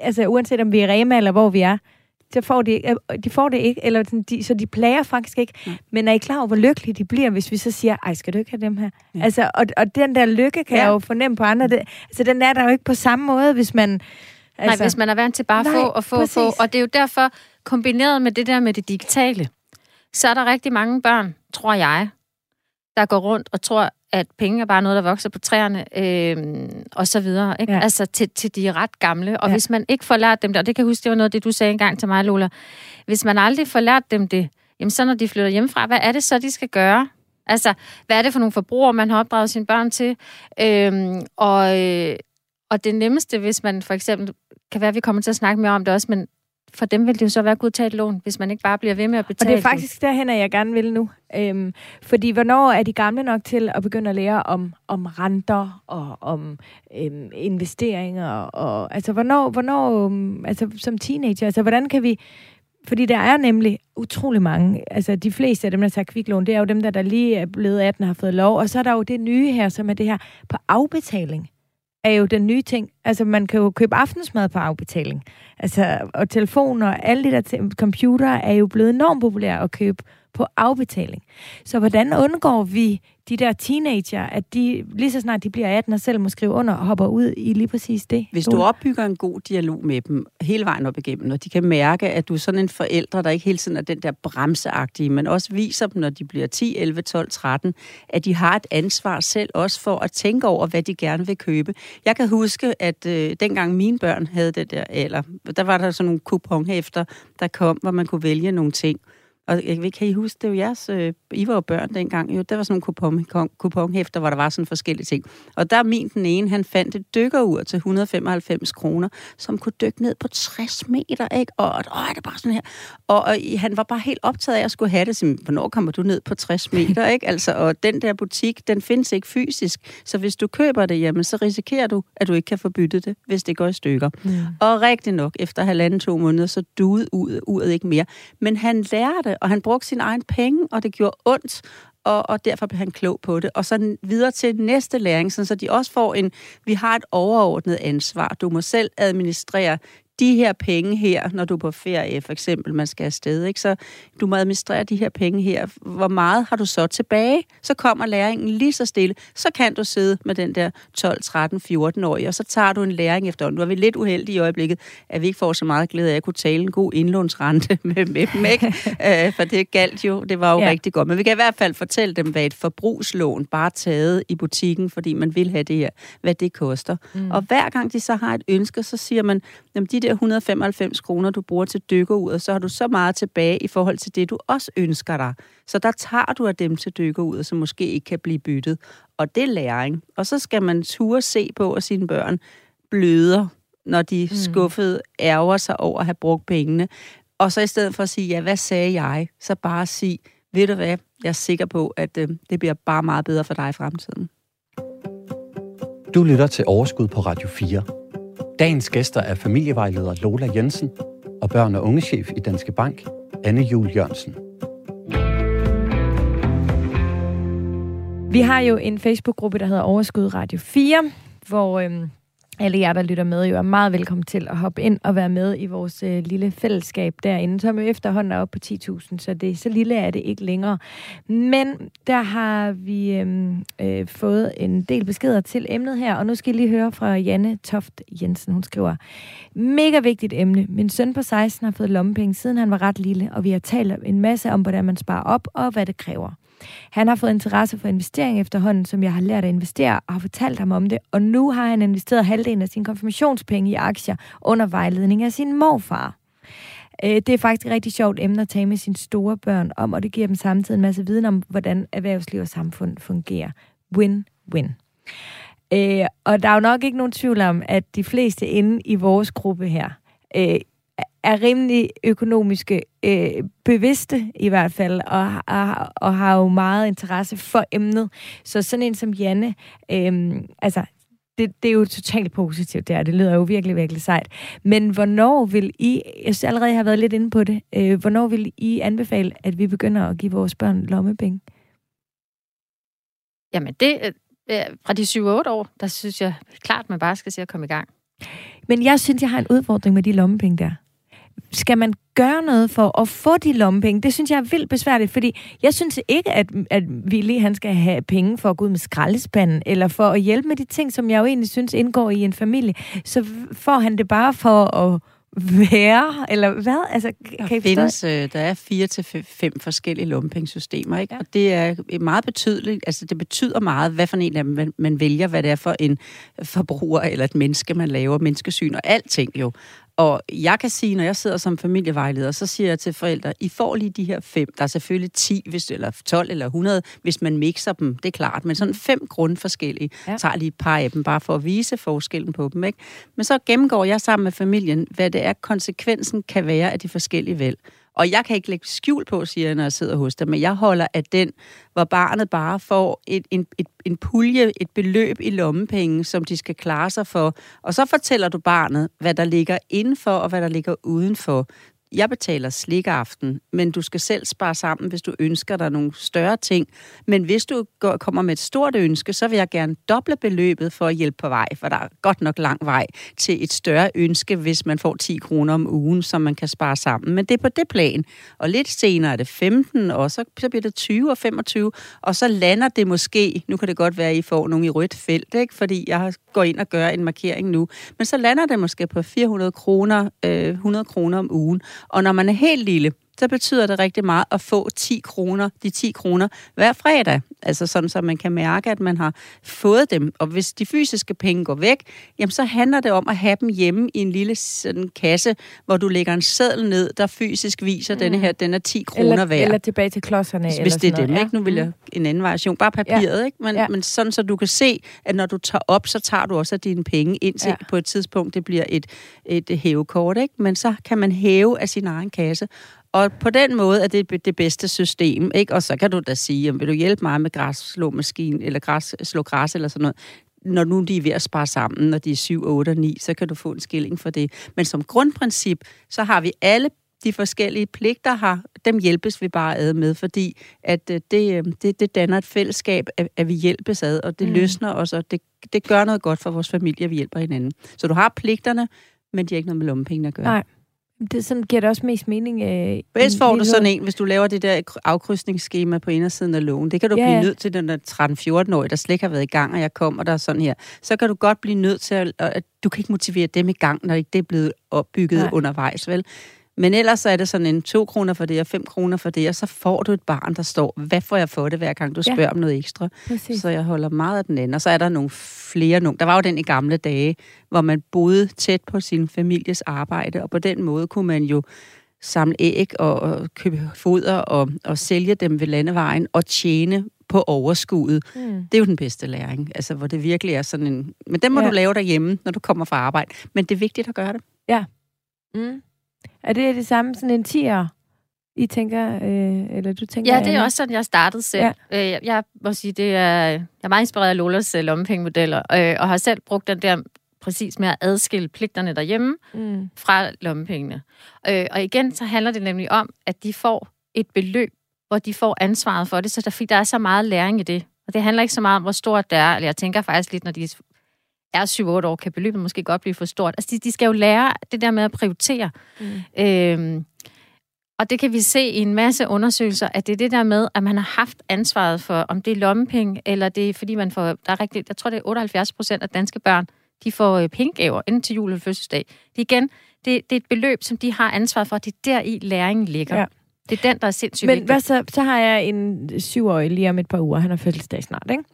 altså uanset om vi er Rema eller hvor vi er, så får de, øh, de får det ikke, eller de, så de plager faktisk ikke.
Nej.
Men er I klar over, hvor lykkelige de bliver, hvis vi så siger, ej, skal du ikke have dem her? Ja. Altså, og, og den der lykke kan ja. Jeg jo fornemme på andre. Det, altså, den er der jo ikke på samme måde, hvis man...
Altså, Nej, hvis man er vant til bare at få og få og få.
præcis.
Og det er jo derfor, kombineret med det der med det digitale, så er der rigtig mange børn, tror jeg, der går rundt og tror, at penge er bare noget, der vokser på træerne, øh, og så videre. Ikke?
Ja.
Altså til, til de ret gamle. Og
ja.
hvis man ikke får lært dem det, og det kan jeg huske, det var noget af det, du sagde engang til mig, Lola. Hvis man aldrig får lært dem det, jamen så når de flytter hjemmefra, hvad er det så, de skal gøre? Altså, hvad er det for nogle forbrugere, man har opdraget sine børn til? Øhm, og, øh, og det nemmeste, hvis man for eksempel, kan være, at vi kommer til at snakke mere om det også, men for dem vil det jo så være tage et lån, hvis man ikke bare bliver ved med at
Og
betale
det er faktisk derhen, at jeg gerne vil nu. Øhm, fordi hvornår er de gamle nok til at begynde at lære om, om renter og om øhm, investeringer? Og, altså, hvornår, hvornår øhm, altså, som teenager, altså, hvordan kan vi... Fordi der er nemlig utrolig mange, altså de fleste af dem, der tager kviklån, det er jo dem, der, der lige er blevet 18 og har fået lov. Og så er der jo det nye her, som er det her på afbetaling er jo den nye ting. Altså, man kan jo købe aftensmad på afbetaling. Altså, og telefoner og alle de der computer er jo blevet enormt populære at købe på afbetaling. Så hvordan undgår vi de der teenager, at de lige så snart de bliver 18 og selv må skrive under, hopper ud i lige præcis det?
Hvis du opbygger en god dialog med dem hele vejen op igennem, og de kan mærke, at du er sådan en forældre, der ikke hele tiden er den der bremseagtige, men også viser dem, når de bliver 10, 11, 12, 13, at de har et ansvar selv også for at tænke over, hvad de gerne vil købe. Jeg kan huske, at øh, dengang mine børn havde det der alder, der var der sådan nogle kuponhæfter, der kom, hvor man kunne vælge nogle ting. Og jeg ved, kan I huske, det var jeres, øh, I var jo børn dengang, jo, der var sådan nogle kupon, kupon, kuponhæfter, hvor der var sådan forskellige ting. Og der min den ene, han fandt et dykkerur til 195 kroner, som kunne dykke ned på 60 meter, ikke? Og, åh, det er bare sådan her. Og, og han var bare helt optaget af at skulle have det, så, hvornår kommer du ned på 60 meter, ikke? Altså, og den der butik, den findes ikke fysisk, så hvis du køber det, jamen, så risikerer du, at du ikke kan få byttet det, hvis det går i stykker. Mm. Og rigtig nok, efter halvanden to måneder, så duede ud, uret ikke mere. Men han lærte, og han brugte sin egen penge, og det gjorde ondt, og, og derfor blev han klog på det. Og så videre til næste læring, sådan, så de også får en, vi har et overordnet ansvar. Du må selv administrere de her penge her, når du er på ferie, for eksempel, man skal afsted, ikke? så du må administrere de her penge her. Hvor meget har du så tilbage? Så kommer læringen lige så stille. Så kan du sidde med den der 12, 13, 14-årige, og så tager du en læring efter. Nu er vi lidt uheldige i øjeblikket, at vi ikke får så meget glæde af at kunne tale en god indlånsrente med, med dem, ikke? øh, for det galt jo, det var jo ja. rigtig godt. Men vi kan i hvert fald fortælle dem, hvad et forbrugslån, bare taget i butikken, fordi man vil have det her, hvad det koster. Mm. Og hver gang de så har et ønske, så siger man, jamen de der 195 kroner, du bruger til dykkeruret, så har du så meget tilbage i forhold til det, du også ønsker dig. Så der tager du af dem til dykkeruret, som måske ikke kan blive byttet. Og det er læring. Og så skal man ture se på, at sine børn bløder, når de mm. skuffede ærger sig over at have brugt pengene. Og så i stedet for at sige, ja, hvad sagde jeg? Så bare sige, ved du hvad, jeg er sikker på, at øh, det bliver bare meget bedre for dig i fremtiden.
Du lytter til Overskud på Radio 4. Dagens gæster er familievejleder Lola Jensen og børn- og ungechef i Danske Bank, Anne Jul Jørgensen.
Vi har jo en Facebook-gruppe, der hedder Overskud Radio 4, hvor øhm, alle jer, der lytter med, jo er meget velkommen til at hoppe ind og være med i vores øh, lille fællesskab derinde, som jo efterhånden er oppe på 10.000, så det så lille er det ikke længere. Men der har vi øh, øh, fået en del beskeder til emnet her, og nu skal I lige høre fra Janne Toft Jensen. Hun skriver, mega vigtigt emne. Min søn på 16 har fået lommepenge, siden han var ret lille, og vi har talt en masse om, hvordan man sparer op og hvad det kræver. Han har fået interesse for investering efterhånden, som jeg har lært at investere, og har fortalt ham om det. Og nu har han investeret halvdelen af sine konfirmationspenge i aktier under vejledning af sin morfar. Øh, det er faktisk et rigtig sjovt emne at tage med sine store børn om, og det giver dem samtidig en masse viden om, hvordan erhvervsliv og samfund fungerer. Win-win. Øh, og der er jo nok ikke nogen tvivl om, at de fleste inde i vores gruppe her øh, er rimelig økonomiske øh, bevidste i hvert fald, og, og, og har jo meget interesse for emnet. Så sådan en som Janne, øh, altså det, det er jo totalt positivt der. Det lyder jo virkelig, virkelig sejt. Men hvornår vil I, jeg synes allerede, har været lidt inde på det, øh, hvornår vil I anbefale, at vi begynder at give vores børn lommepenge?
Jamen, det, øh, fra de 7-8 år, der synes jeg klart, man bare skal se at komme i gang.
Men jeg synes, jeg har en udfordring med de lommepenge der skal man gøre noget for at få de lommepenge? Det synes jeg er vildt besværligt, fordi jeg synes ikke, at, at Willy han skal have penge for at gå ud med skraldespanden, eller for at hjælpe med de ting, som jeg jo egentlig synes indgår i en familie. Så får han det bare for at være, eller hvad? Altså,
kan der, I findes, øh, der er fire til fem forskellige lommepengesystemer, ikke? Ja. og det er meget betydeligt. Altså, det betyder meget, hvad for en af dem man, man vælger, hvad det er for en forbruger eller et menneske, man laver, menneskesyn og alting jo. Og jeg kan sige, når jeg sidder som familievejleder, så siger jeg til forældre, I får lige de her fem. Der er selvfølgelig 10, hvis, eller 12 eller 100, hvis man mixer dem, det er klart. Men sådan fem grundforskellige. Ja. tager lige et par af dem, bare for at vise forskellen på dem. Ikke? Men så gennemgår jeg sammen med familien, hvad det er, konsekvensen kan være af de forskellige valg. Og jeg kan ikke lægge skjul på, siger jeg, når jeg sidder hos dig, men jeg holder at den, hvor barnet bare får et, en, et, en pulje, et beløb i lommepenge, som de skal klare sig for. Og så fortæller du barnet, hvad der ligger indenfor og hvad der ligger udenfor jeg betaler slikaften, men du skal selv spare sammen, hvis du ønsker dig nogle større ting. Men hvis du går, kommer med et stort ønske, så vil jeg gerne doble beløbet for at hjælpe på vej, for der er godt nok lang vej til et større ønske, hvis man får 10 kroner om ugen, som man kan spare sammen. Men det er på det plan. Og lidt senere er det 15, og så, så bliver det 20 og 25, og så lander det måske, nu kan det godt være, at I får nogle i rødt felt, ikke? fordi jeg går ind og gør en markering nu, men så lander det måske på 400 kroner, øh, 100 kroner om ugen. Og når man er helt lille, så betyder det rigtig meget at få 10 kroner, de 10 kroner hver fredag. Altså sådan, så man kan mærke, at man har fået dem. Og hvis de fysiske penge går væk, jamen så handler det om at have dem hjemme i en lille sådan, kasse, hvor du lægger en seddel ned, der fysisk viser, mm. denne her, den er 10 kroner værd.
Eller tilbage til klodserne.
Hvis eller det er dem, ja. ikke? Nu vil jeg mm. en anden variation. Bare papiret, ja. ikke? Men, ja. men sådan, så du kan se, at når du tager op, så tager du også dine penge indtil ja. på et tidspunkt, det bliver et, et hævekort, ikke? Men så kan man hæve af sin egen kasse. Og på den måde er det det bedste system, ikke? Og så kan du da sige, vil du hjælpe mig med græsslåmaskinen, eller græs, slå græs eller sådan noget? Når nu de er ved at spare sammen, når de er 7, 8 og 9, så kan du få en skilling for det. Men som grundprincip, så har vi alle de forskellige pligter har, dem hjælpes vi bare ad med, fordi at øh, det, øh, det, det danner et fællesskab, at, at vi hjælpes ad, og det mm. løsner os, og det, det gør noget godt for vores familie, at vi hjælper hinanden. Så du har pligterne, men de har ikke noget med lommepengene at gøre.
Nej. Det sådan giver det også mest mening. Øh,
Bedst får du sådan en, hvis du laver det der afkrydsningsskema på indersiden af loven. Det kan du ja, blive nødt til, den der 13-14-årige, der slet ikke har været i gang, og jeg kommer der sådan her. Så kan du godt blive nødt til, at, at du kan ikke motivere dem i gang, når det er blevet opbygget Nej. undervejs, vel? Men ellers så er det sådan en 2 kroner for det og 5 kroner for det, og så får du et barn, der står, hvad får jeg for det, hver gang du spørger ja. om noget ekstra. Præcis. Så jeg holder meget af den anden. Og så er der nogle flere. Nogle. Der var jo den i gamle dage, hvor man boede tæt på sin families arbejde, og på den måde kunne man jo samle æg og, og købe foder og, og sælge dem ved landevejen og tjene på overskuddet. Mm. Det er jo den bedste læring, altså hvor det virkelig er sådan en... Men den må ja. du lave derhjemme, når du kommer fra arbejde. Men det er vigtigt at gøre det.
Ja. Mm. Er det det samme, sådan en tiger? I tænker, øh, eller du tænker...
Ja, det er også sådan, jeg startede selv. Ja. Øh, jeg må sige, det er, jeg er meget inspireret af Lolas øh, lommepengemodeller, øh, og har selv brugt den der præcis med at adskille pligterne derhjemme mm. fra lommepengene. Øh, og igen, så handler det nemlig om, at de får et beløb, hvor de får ansvaret for det, så der, der er så meget læring i det. Og det handler ikke så meget om, hvor stort det er, eller jeg tænker faktisk lidt, når de er 7-8 år, kan beløbet måske godt blive for stort. Altså, de, de skal jo lære det der med at prioritere. Mm. Øhm, og det kan vi se i en masse undersøgelser, at det er det der med, at man har haft ansvaret for, om det er lommepenge, eller det er fordi man får, der er rigtig, jeg tror det er 78 procent af danske børn, de får øh, pengegaver inden til jul eller fødselsdag. Det igen, det, det er et beløb, som de har ansvaret for, det er der i læringen ligger. Ja. Det er den, der er sindssygt
Men
vigtig.
hvad så, så har jeg en syvårig lige om et par uger. Han har fødselsdag snart, ikke?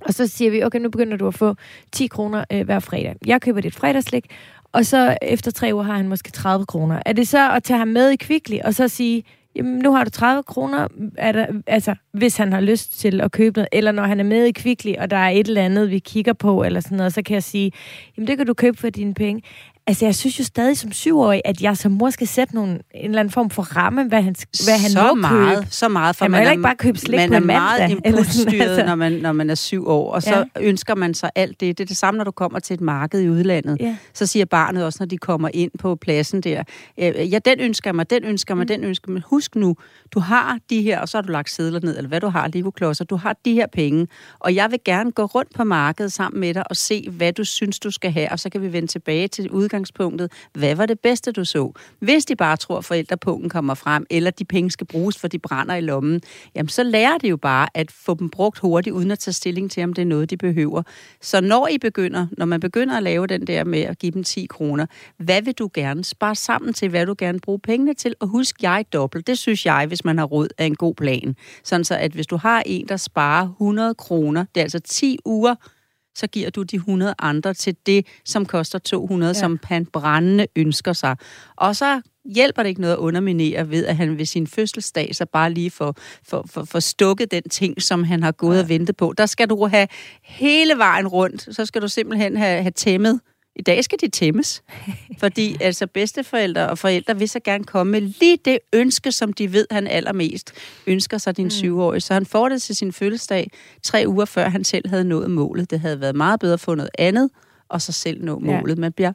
Og så siger vi, okay, nu begynder du at få 10 kroner øh, hver fredag. Jeg køber dit fredagslik, og så efter tre uger har han måske 30 kroner. Er det så at tage ham med i Kvickly, og så sige, jamen, nu har du 30 kroner, er der, altså, hvis han har lyst til at købe noget, eller når han er med i Kvickly, og der er et eller andet, vi kigger på, eller sådan noget, så kan jeg sige, jamen, det kan du købe for dine penge. Altså, jeg synes jo stadig som syvårig, at jeg som mor skal sætte nogle, en eller anden form for ramme, hvad han, hvad han
så
må
meget,
købe.
Så meget, for man
heller
er,
ikke bare købe slik
man
på
er
en
meget
mandag, eller sådan,
impulsstyret,
altså.
når, man, når man er syv år, og så
Ja.
ønsker man sig alt det. Det er det samme, når du kommer til et marked i udlandet.
Ja.
Så siger barnet også, når de kommer ind på pladsen der, øh, ja, den ønsker mig, den ønsker mig,
Mm.
den ønsker mig. Husk nu, du har de her, og så har du lagt sædler ned, eller hvad du har, Lego-klodser, du har de her penge, og jeg vil gerne gå rundt på markedet sammen med dig og se, hvad du synes, du skal have, og så kan vi vende tilbage til udgangspunktet. Hvad var det bedste, du så? Hvis de bare tror, at forældrepunkten kommer frem, eller de penge skal bruges, for de brænder i lommen, jamen så lærer det jo bare at få dem brugt hurtigt, uden at tage stilling til, om det er noget, de behøver. Så når I begynder, når man begynder at lave den der med at give dem 10 kroner, hvad vil du gerne spare sammen til, hvad du gerne bruge pengene til, og husk jeg dobbelt. Det synes jeg, hvis man har råd, er en god plan. Sådan så, at hvis du har en, der sparer 100 kroner, det er altså 10 uger, så giver du de 100 andre til det, som koster 200, ja. som han brændende ønsker sig. Og så hjælper det ikke noget at underminere ved, at han ved sin fødselsdag så bare lige får for, for, for stukket den ting, som han har gået ja. og ventet på. Der skal du have hele vejen rundt, så skal du simpelthen have, have tæmmet. I dag skal de tæmmes, fordi altså bedsteforældre og forældre vil så gerne komme med lige det ønske, som de ved, han allermest ønsker sig din mm. syvårige. Så han får det til sin fødselsdag tre uger før han selv havde nået målet. Det havde været meget bedre at få noget andet, og så selv nå målet. Ja. Man bliver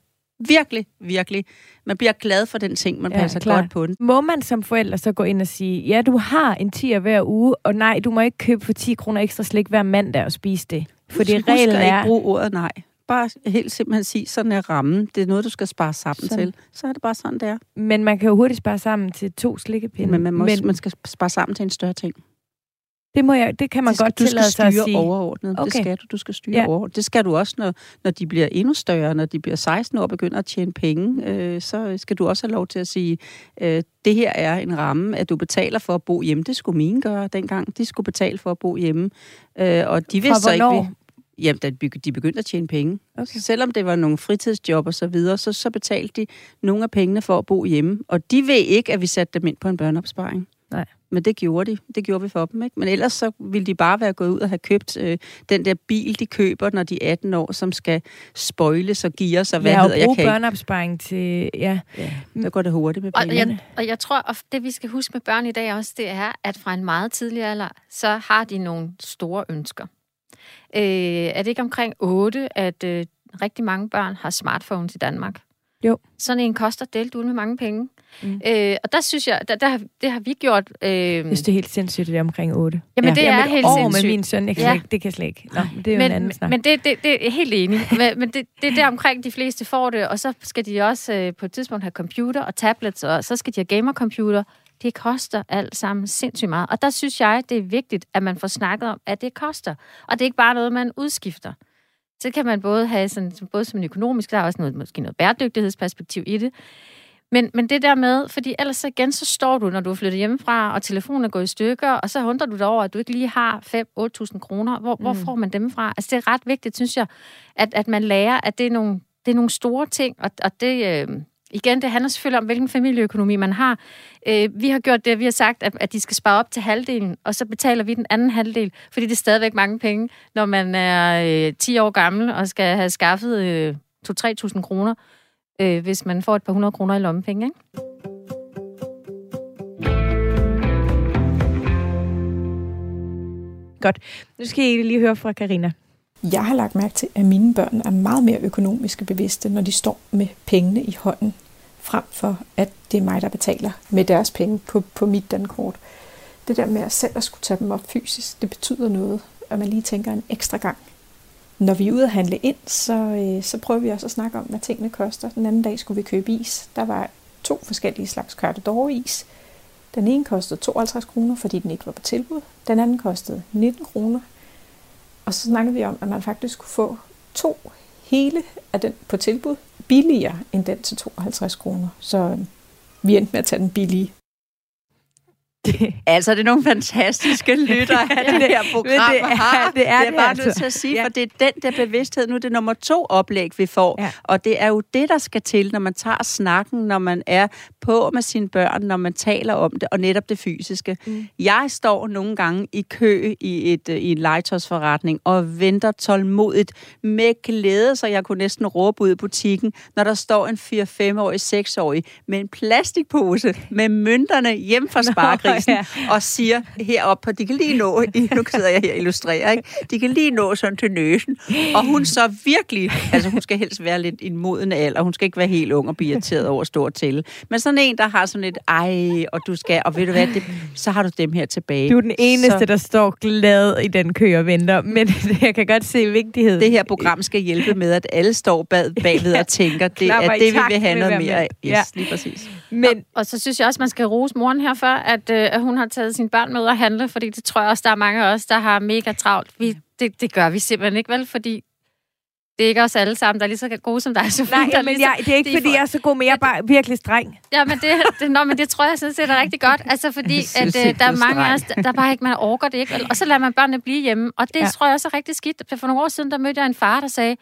virkelig, virkelig, man bliver glad for den ting, man ja, passer klar. godt på den.
Må man som forælder så gå ind og sige, ja, du har en 10 hver uge, og nej, du må ikke købe for 10 kroner ekstra slik hver mandag og spise det. Fordi
Husk
reglen er...
ikke bruge ordet nej. Bare helt simpelthen sige, sådan er rammen. Det er noget, du skal spare sammen sådan. til. Så er det bare sådan, det er.
Men man kan jo hurtigt spare sammen til to slikkepinde.
Men man, må også, man skal spare sammen til en større ting.
Det, må jeg, det kan man
det skal,
godt
du
tillade sig at
styre
sige.
overordnet.
Okay.
Det skal du. Du skal styre
Ja.
overordnet. Det skal du også, når, når de bliver endnu større, når de bliver 16 år og begynder at tjene penge. Øh, så skal du også have lov til at sige, øh, det her er en ramme, at du betaler for at bo hjemme. Det skulle mine gøre dengang. De skulle betale for at bo hjemme. Øh, og de
Fra
vidste så ikke... Jamen, da de begyndte at tjene penge.
Okay.
Selvom det var nogle fritidsjob og så videre, så, så betalte de nogle af pengene for at bo hjemme. Og de ved ikke, at vi satte dem ind på en børneopsparing.
Nej.
Men det gjorde de. Det gjorde vi for dem, ikke? Men ellers så ville de bare være gået ud og have købt øh, den der bil, de køber, når de er 18 år, som skal spoiles og gears og hvad
Ja,
hedder
og
jeg
bruge
kan
børneopsparing til... Ja.
Ja, der går det hurtigt med
Og
pengene.
jeg, og jeg tror, at det vi skal huske med børn i dag også, det er, at fra en meget tidlig alder, så har de nogle store ønsker. Øh, er det ikke omkring 8, at øh, rigtig mange børn har smartphones i Danmark?
Jo.
Sådan en koster delt ud med mange penge.
Mm.
Øh, og der synes jeg, der, der, det har vi gjort... Øh,
Jeg synes, det er helt sindssygt, det er omkring 8.
Jamen, det er
Jamen,
helt
år
sindssygt.
med min søn, jeg kan
Ja.
ikke, det kan jeg slet ikke. Nå, det er jo en
men,
anden snak.
Men det, det, det er helt enig. men men det, det er der omkring, de fleste får det, og så skal de også øh, på et tidspunkt have computer og tablets, og så skal de have gamercomputer. Det koster alt sammen sindssygt meget. Og der synes jeg, det er vigtigt, at man får snakket om, at det koster. Og det er ikke bare noget, man udskifter. Så kan man både have sådan, både som en økonomisk, der er også noget, måske noget bæredygtighedsperspektiv i det. Men, men det der med, fordi ellers så igen, så står du, når du er flyttet hjemmefra, og telefonen er gået i stykker, og så undrer du dig over, at du ikke lige har 5-8.000 kroner. Hvor, mm. hvor får man dem fra? Altså, det er ret vigtigt, synes jeg, at, at man lærer, at det er nogle, det er nogle store ting, og, og det... Øh, Igen, det handler selvfølgelig om, hvilken familieøkonomi man har. Øh, vi har gjort det, vi har sagt, at, at de skal spare op til halvdelen, og så betaler vi den anden halvdel, fordi det er stadigvæk mange penge, når man er øh, 10 år gammel og skal have skaffet øh, 2-3.000 kroner, øh, hvis man får et par hundrede kroner i lommepenge. Ikke?
Godt. Nu skal I lige høre fra Karina.
Jeg har lagt mærke til, at mine børn er meget mere økonomisk bevidste, når de står med pengene i hånden, frem for at det er mig, der betaler med deres penge på, på mit dankort. Det der med at selv at skulle tage dem op fysisk, det betyder noget, at man lige tænker en ekstra gang. Når vi er ude at handle ind, så, øh, så prøver vi også at snakke om, hvad tingene koster. Den anden dag skulle vi købe is. Der var to forskellige slags Carte is. Den ene kostede 52 kroner, fordi den ikke var på tilbud. Den anden kostede 19 kroner, og så snakkede vi om, at man faktisk kunne få to hele af den på tilbud billigere end den til 52 kroner. Så øh, vi endte med at tage den billige.
Det. Altså, det er nogle fantastiske lytter af det her program det er, har. Det er, det er det bare altså. nødt til at sige, ja. for det er den der bevidsthed. Nu er det nummer to oplæg, vi får. Ja. Og det er jo det, der skal til, når man tager snakken, når man er på med sine børn, når man taler om det, og netop det fysiske. Mm. Jeg står nogle gange i kø i, et, i en legetøjsforretning og venter tålmodigt med glæde, så jeg kunne næsten råbe ud i butikken, når der står en 4-5-årig, 6-årig med en plastikpose med mønterne hjem fra sparkrisen ja. og siger heroppe, de kan lige nå, nu sidder jeg her og illustrerer, ikke? de kan lige nå sådan til nøsen. Og hun så virkelig, altså hun skal helst være lidt i en moden alder, hun skal ikke være helt ung og blive irriteret over og tælle. Men sådan en, der har sådan et, ej, og du skal, og ved du hvad, det, så har du dem her tilbage.
Du er den eneste, så, der står glad i den kø og venter, men jeg kan godt se vigtigheden.
Det her program skal hjælpe med, at alle står bag, bagved og tænker, det er det, vi vil have noget mere af. Yes, ja. lige præcis.
Men, og, og så synes jeg også, man skal rose moren her for, at, øh, at hun har taget sine børn med at handle, fordi det tror jeg også, der er mange af os, der har mega travlt. Vi, det, det gør vi simpelthen ikke, vel? Fordi det er ikke os alle sammen, der er lige så gode som dig, så
Nej, men
men
jeg, det er ikke, er fordi for... jeg er så god, men jeg er bare virkelig streng.
Ja, men det, det, nå, men det tror jeg sådan set er rigtig godt, altså fordi at, at, øh, der er mange af os, der bare ikke, man orker det ikke, og så lader man børnene blive hjemme, og det ja. tror jeg også er rigtig skidt. For nogle år siden, der mødte jeg en far, der sagde,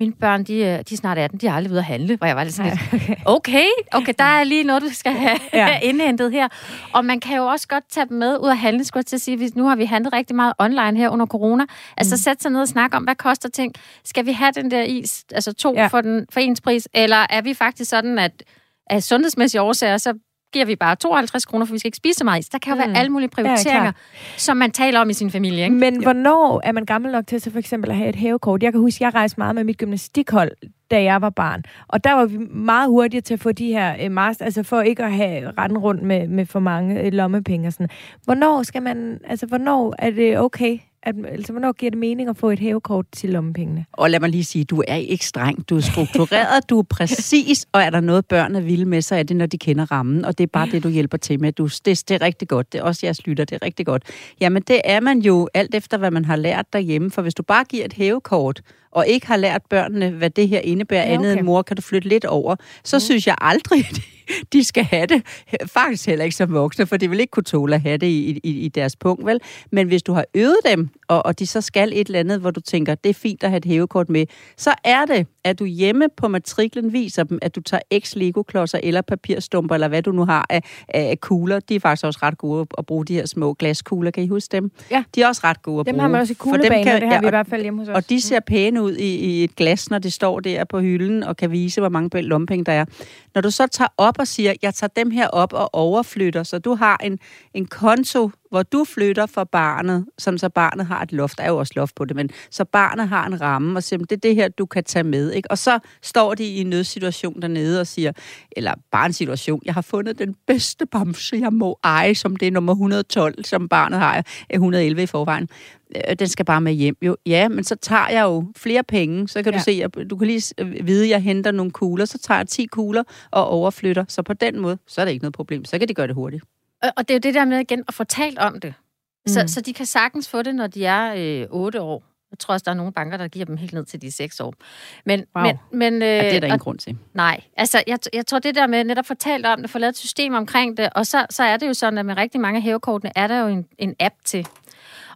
mine børn, de, de er snart 18, de er aldrig ude at handle, hvor jeg var lidt sådan lidt, okay, okay, der er lige noget, du skal have ja. indhentet her. Og man kan jo også godt tage dem med ud at handle, skulle jeg til at sige, hvis nu har vi handlet rigtig meget online her under corona. Altså mm. sætte sig ned og snakke om, hvad koster ting? Skal vi have den der is, altså to ja. for, den, for ens pris, eller er vi faktisk sådan, at af sundhedsmæssige årsager, så giver vi bare 52 kroner, for vi skal ikke spise så meget. Der kan jo mm. være alle mulige prioriteringer, ja, som man taler om i sin familie. Ikke?
Men ja. hvornår er man gammel nok til så for eksempel at have et hævekort? Jeg kan huske, at jeg rejste meget med mit gymnastikhold, da jeg var barn. Og der var vi meget hurtige til at få de her øh, master, altså for ikke at have retten rundt med, med for mange øh, lommepenge og sådan. Hvornår skal man, altså hvornår er det okay at, altså, hvornår giver det mening at få et hævekort til lommepengene?
Og lad mig lige sige, du er ikke streng, du er struktureret, du er præcis, og er der noget, børn er vilde med, så er det, når de kender rammen, og det er bare det, du hjælper til med. Du, det, det er rigtig godt, det er også jeres lytter, det er rigtig godt. Jamen, det er man jo alt efter, hvad man har lært derhjemme, for hvis du bare giver et hævekort, og ikke har lært børnene, hvad det her indebærer ja, okay. andet end mor, kan du flytte lidt over, så mm. synes jeg aldrig, de skal have det. Faktisk heller ikke som voksne, for de vil ikke kunne tåle at have det i, i, i deres punkt, vel? Men hvis du har øvet dem, og, og de så skal et eller andet, hvor du tænker, det er fint at have et hævekort med, så er det, at du hjemme på matriklen viser dem, at du tager x Lego-klodser eller papirstumper, eller hvad du nu har af, af kugler. De er faktisk også ret gode at bruge de her små glaskugler. Kan I huske dem?
Ja.
De er også ret gode at
dem
bruge.
Dem har man også i kuglebaner, det har ja, vi i hvert fald hjemme hos os.
Og de ser pæne ud i, i et glas, når det står der på hylden, og kan vise, hvor mange lompenge der er. Når du så tager op og siger, jeg tager dem her op og overflytter, så du har en, en konto, hvor du flytter for barnet, som så barnet har et loft, der er jo også loft på det, men så barnet har en ramme, og siger, det er det her, du kan tage med. Ikke? Og så står de i en nødsituation dernede og siger, eller bare en situation, jeg har fundet den bedste bamse, jeg må eje, som det er nummer 112, som barnet har, eh, 111 i forvejen. Øh, den skal bare med hjem. Jo, ja, men så tager jeg jo flere penge, så kan ja. du se, at du kan lige vide, at jeg henter nogle kugler, så tager jeg 10 kugler og overflytter. Så på den måde, så er det ikke noget problem. Så kan de gøre det hurtigt.
Og det er jo det der med igen at få talt om det. Så, mm. så de kan sagtens få det, når de er øh, 8 år. Jeg tror også, der er nogle banker, der giver dem helt ned til de 6 år.
Men, wow. men, men, øh, ja, det er der ingen grund til.
Nej, altså jeg, jeg tror det der med netop fortalt om det, få lavet et system omkring det, og så, så er det jo sådan, at med rigtig mange hævekortene er der jo en, en app til.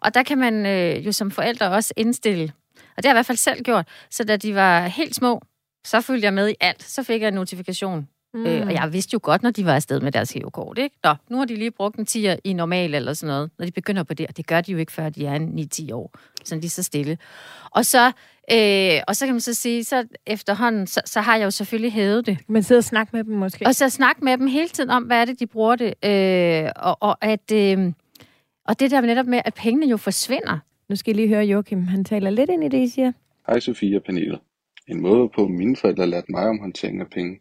Og der kan man øh, jo som forældre også indstille, og det har jeg i hvert fald selv gjort, så da de var helt små, så følte jeg med i alt. Så fik jeg en notifikation Mm. Øh, og jeg vidste jo godt, når de var afsted med deres hævekort, ikke? Nå, nu har de lige brugt en 10'er i normal eller sådan noget, når de begynder på det, og det gør de jo ikke, før de er 9-10 år. Sådan lige så stille. Og så, øh, og så kan man så sige, så efterhånden, så, så har jeg jo selvfølgelig hævet det.
Men sidder og snakke med dem måske?
Og så snakke med dem hele tiden om, hvad er det, de bruger det. Øh, og, og, at, øh, og det der netop med, at pengene jo forsvinder.
Nu skal I lige høre Joachim, han taler lidt ind i det, I siger.
Hej Sofie og Pernille. En måde på, mine forældre lærte mig om håndtering af penge,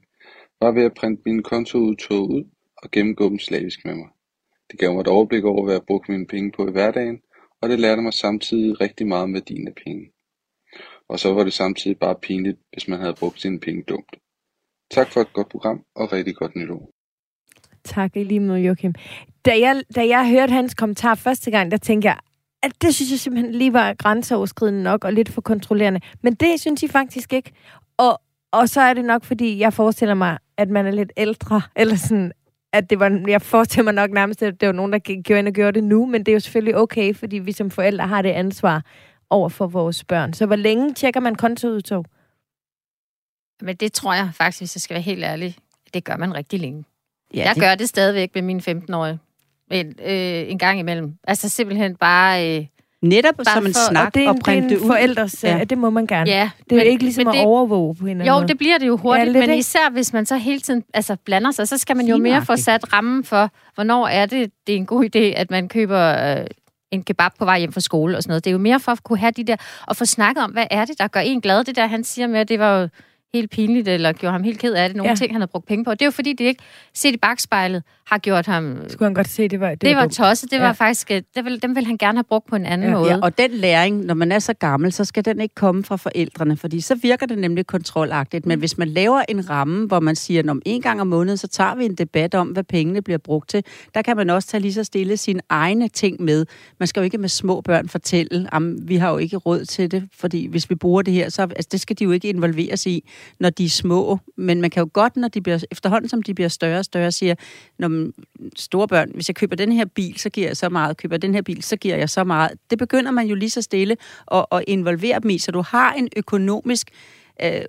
var ved at printe mine kontoudtog ud og gennemgå dem slavisk med mig. Det gav mig et overblik over, hvad jeg brugte mine penge på i hverdagen, og det lærte mig samtidig rigtig meget om værdien af penge. Og så var det samtidig bare pinligt, hvis man havde brugt sine penge dumt. Tak for et godt program, og rigtig godt nytår.
Tak i lige med Joachim. Da jeg, da jeg hørte hans kommentar første gang, der tænkte jeg, at det synes jeg simpelthen lige var grænseoverskridende nok og lidt for kontrollerende. Men det synes I faktisk ikke. Og, og så er det nok, fordi jeg forestiller mig, at man er lidt ældre, eller sådan, at det var, jeg forestiller mig nok nærmest, at det var nogen, der gjorde ind og gjorde det nu, men det er jo selvfølgelig okay, fordi vi som forældre har det ansvar over for vores børn. Så hvor længe tjekker man kontoudtog?
Men det tror jeg faktisk, hvis jeg skal være helt ærlig, det gør man rigtig længe. Ja, jeg det... gør det stadigvæk med mine 15-årige. Men, øh, en gang imellem. Altså simpelthen bare... Øh,
Netop bare som en for, snak og,
det er,
og printe
det er en
ud.
forældres, ja. det må man gerne.
Ja,
det er men, ikke ligesom at det, overvåge på en eller
Jo,
måde.
det bliver det jo hurtigt, ja, men især hvis man så hele tiden altså, blander sig, så skal man jo mere få sat rammen for, hvornår er det, det er en god idé, at man køber øh, en kebab på vej hjem fra skole og sådan noget. Det er jo mere for at kunne have de der, og få snakket om, hvad er det, der gør en glad. Det der, han siger med, at det var jo helt pinligt, eller gjorde ham helt ked af det. Nogle ja. ting, han havde brugt penge på. Det er jo fordi, det ikke set i bagspejlet har gjort ham...
Skulle han godt se, det var Det,
det var, var tosset. Det ja. var faktisk... Øh, det vil, dem vil han gerne have brugt på en anden
ja.
måde.
Ja, og den læring, når man er så gammel, så skal den ikke komme fra forældrene, fordi så virker det nemlig kontrolagtigt. Men hvis man laver en ramme, hvor man siger, at om en gang om måneden, så tager vi en debat om, hvad pengene bliver brugt til, der kan man også tage lige så stille sine egne ting med. Man skal jo ikke med små børn fortælle, at vi har jo ikke råd til det, fordi hvis vi bruger det her, så altså, det skal de jo ikke involveres i når de er små. Men man kan jo godt, når de bliver, efterhånden som de bliver større og større, siger, når store børn, hvis jeg køber den her bil, så giver jeg så meget. Køber den her bil, så giver jeg så meget. Det begynder man jo lige så stille at, at involvere dem i, så du har en økonomisk øh,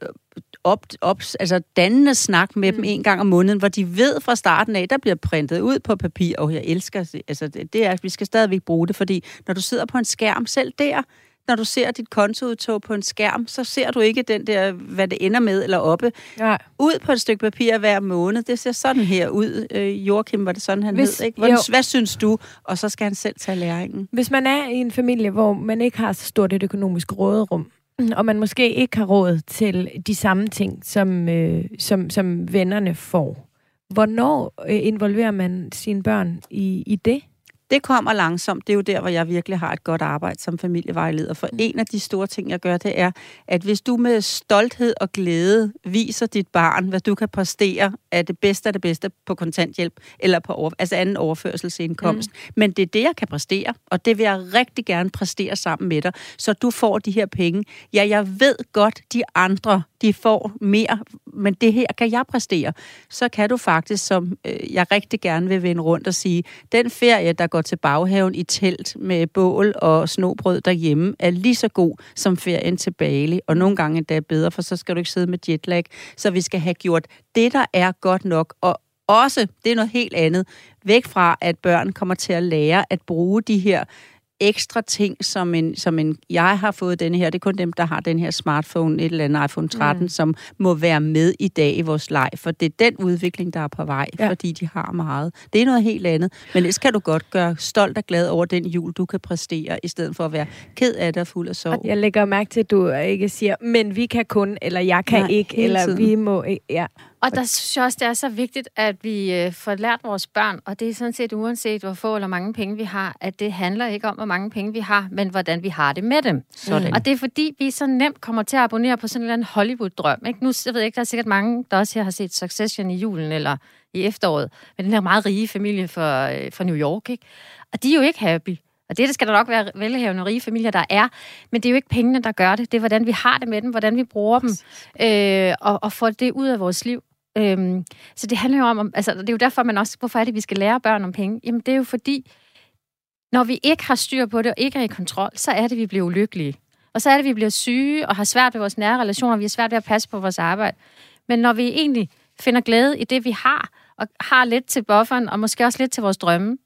op, op, altså dannende snak med mm. dem en gang om måneden, hvor de ved fra starten af, der bliver printet ud på papir, og jeg elsker altså det, er, vi skal stadigvæk bruge det, fordi når du sidder på en skærm selv der, når du ser dit kontoudtog på en skærm, så ser du ikke den der, hvad det ender med eller oppe. Ja. Ud på et stykke papir hver måned. Det ser sådan her ud. Øh, Joachim, var det sådan, han Hvis, hed, ikke? Hvad, hvad synes du? Og så skal han selv tage læringen.
Hvis man er i en familie, hvor man ikke har så stort et økonomisk råderum, og man måske ikke har råd til de samme ting, som, øh, som, som vennerne får, hvornår øh, involverer man sine børn i, i det?
Det kommer langsomt. Det er jo der, hvor jeg virkelig har et godt arbejde som familievejleder. For mm. en af de store ting, jeg gør, det er, at hvis du med stolthed og glæde viser dit barn, hvad du kan præstere af det bedste af det bedste på kontanthjælp, eller på over, altså anden overførselsindkomst. Mm. Men det er det, jeg kan præstere, og det vil jeg rigtig gerne præstere sammen med dig, så du får de her penge. Ja, jeg ved godt, de andre, de får mere, men det her kan jeg præstere. Så kan du faktisk, som øh, jeg rigtig gerne vil vende rundt og sige, den ferie, der går til baghaven i telt med bål og snobrød derhjemme, er lige så god som ferien til Bali, og nogle gange endda bedre, for så skal du ikke sidde med jetlag. Så vi skal have gjort det, der er godt nok, og også, det er noget helt andet, væk fra, at børn kommer til at lære at bruge de her ekstra ting, som en, som en, jeg har fået den her, det er kun dem, der har den her smartphone, et eller andet iPhone 13, mm. som må være med i dag i vores leg, for det er den udvikling, der er på vej, ja. fordi de har meget. Det er noget helt andet, men det kan du godt gøre stolt og glad over den jul, du kan præstere, i stedet for at være ked af det og fuld af sorg.
Jeg lægger mærke til, at du ikke siger, men vi kan kun, eller jeg kan Nej, ikke, eller tiden. vi må ikke. Ja.
Og der synes jeg også, det er så vigtigt, at vi øh, får lært vores børn, og det er sådan set uanset, hvor få eller mange penge vi har, at det handler ikke om, hvor mange penge vi har, men hvordan vi har det med dem. Sådan. Og det er fordi, vi så nemt kommer til at abonnere på sådan en eller anden Hollywood-drøm. Ikke? Nu jeg ved jeg ikke, der er sikkert mange, der også her har set Succession i julen eller i efteråret, med den her meget rige familie fra, øh, fra New York. Ikke? Og de er jo ikke happy. Og det, det skal der nok være velhavende rige familier, der er. Men det er jo ikke pengene, der gør det. Det er, hvordan vi har det med dem, hvordan vi bruger dem, øh, og, og får det ud af vores liv. Øhm, så det handler jo om, altså det er jo derfor, man også, hvorfor er det, vi skal lære børn om penge? Jamen det er jo fordi, når vi ikke har styr på det, og ikke er i kontrol, så er det, vi bliver ulykkelige. Og så er det, vi bliver syge, og har svært ved vores nære relationer, og vi har svært ved at passe på vores arbejde. Men når vi egentlig finder glæde i det, vi har, og har lidt til bufferen, og måske også lidt til vores drømme,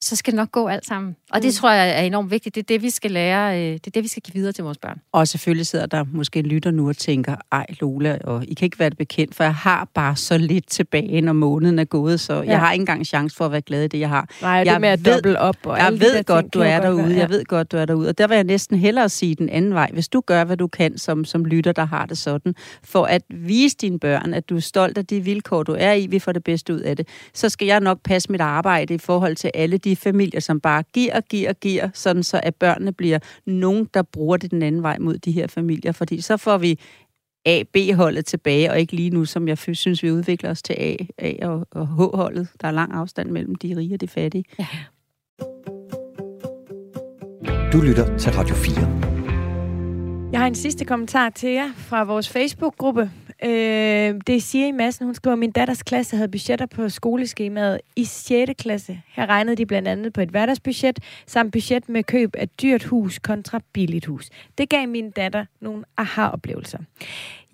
så skal det nok gå alt sammen. Og det mm. tror jeg er enormt vigtigt. Det er det, vi skal lære. Øh, det er det, vi skal give videre til vores børn.
Og selvfølgelig sidder der måske en lytter nu og tænker, ej Lola, og I kan ikke være det bekendt, for jeg har bare så lidt tilbage, når måneden er gået, så ja. jeg har ikke engang chance for at være glad i det, jeg har.
Nej, det
jeg
med at doble op.
Og jeg ved godt, ting, du er derude. Ja. Jeg ved godt, du er derude. Og der vil jeg næsten hellere sige den anden vej. Hvis du gør, hvad du kan som, som lytter, der har det sådan, for at vise dine børn, at du er stolt af de vilkår, du er i, vi får det bedste ud af det, så skal jeg nok passe mit arbejde i forhold til alle de familier, som bare giver, giver, giver, sådan så at børnene bliver nogen, der bruger det den anden vej mod de her familier. Fordi så får vi A, B-holdet tilbage, og ikke lige nu, som jeg synes, vi udvikler os til A, A og, og H-holdet. Der er lang afstand mellem de rige og de fattige. Ja.
Du lytter til Radio 4.
Jeg har en sidste kommentar til jer fra vores Facebook-gruppe. Øh, det siger i massen. Hun skriver, at min datters klasse havde budgetter på skoleskemaet i 6. klasse. Her regnede de blandt andet på et hverdagsbudget, samt budget med køb af dyrt hus kontra billigt hus. Det gav min datter nogle aha-oplevelser.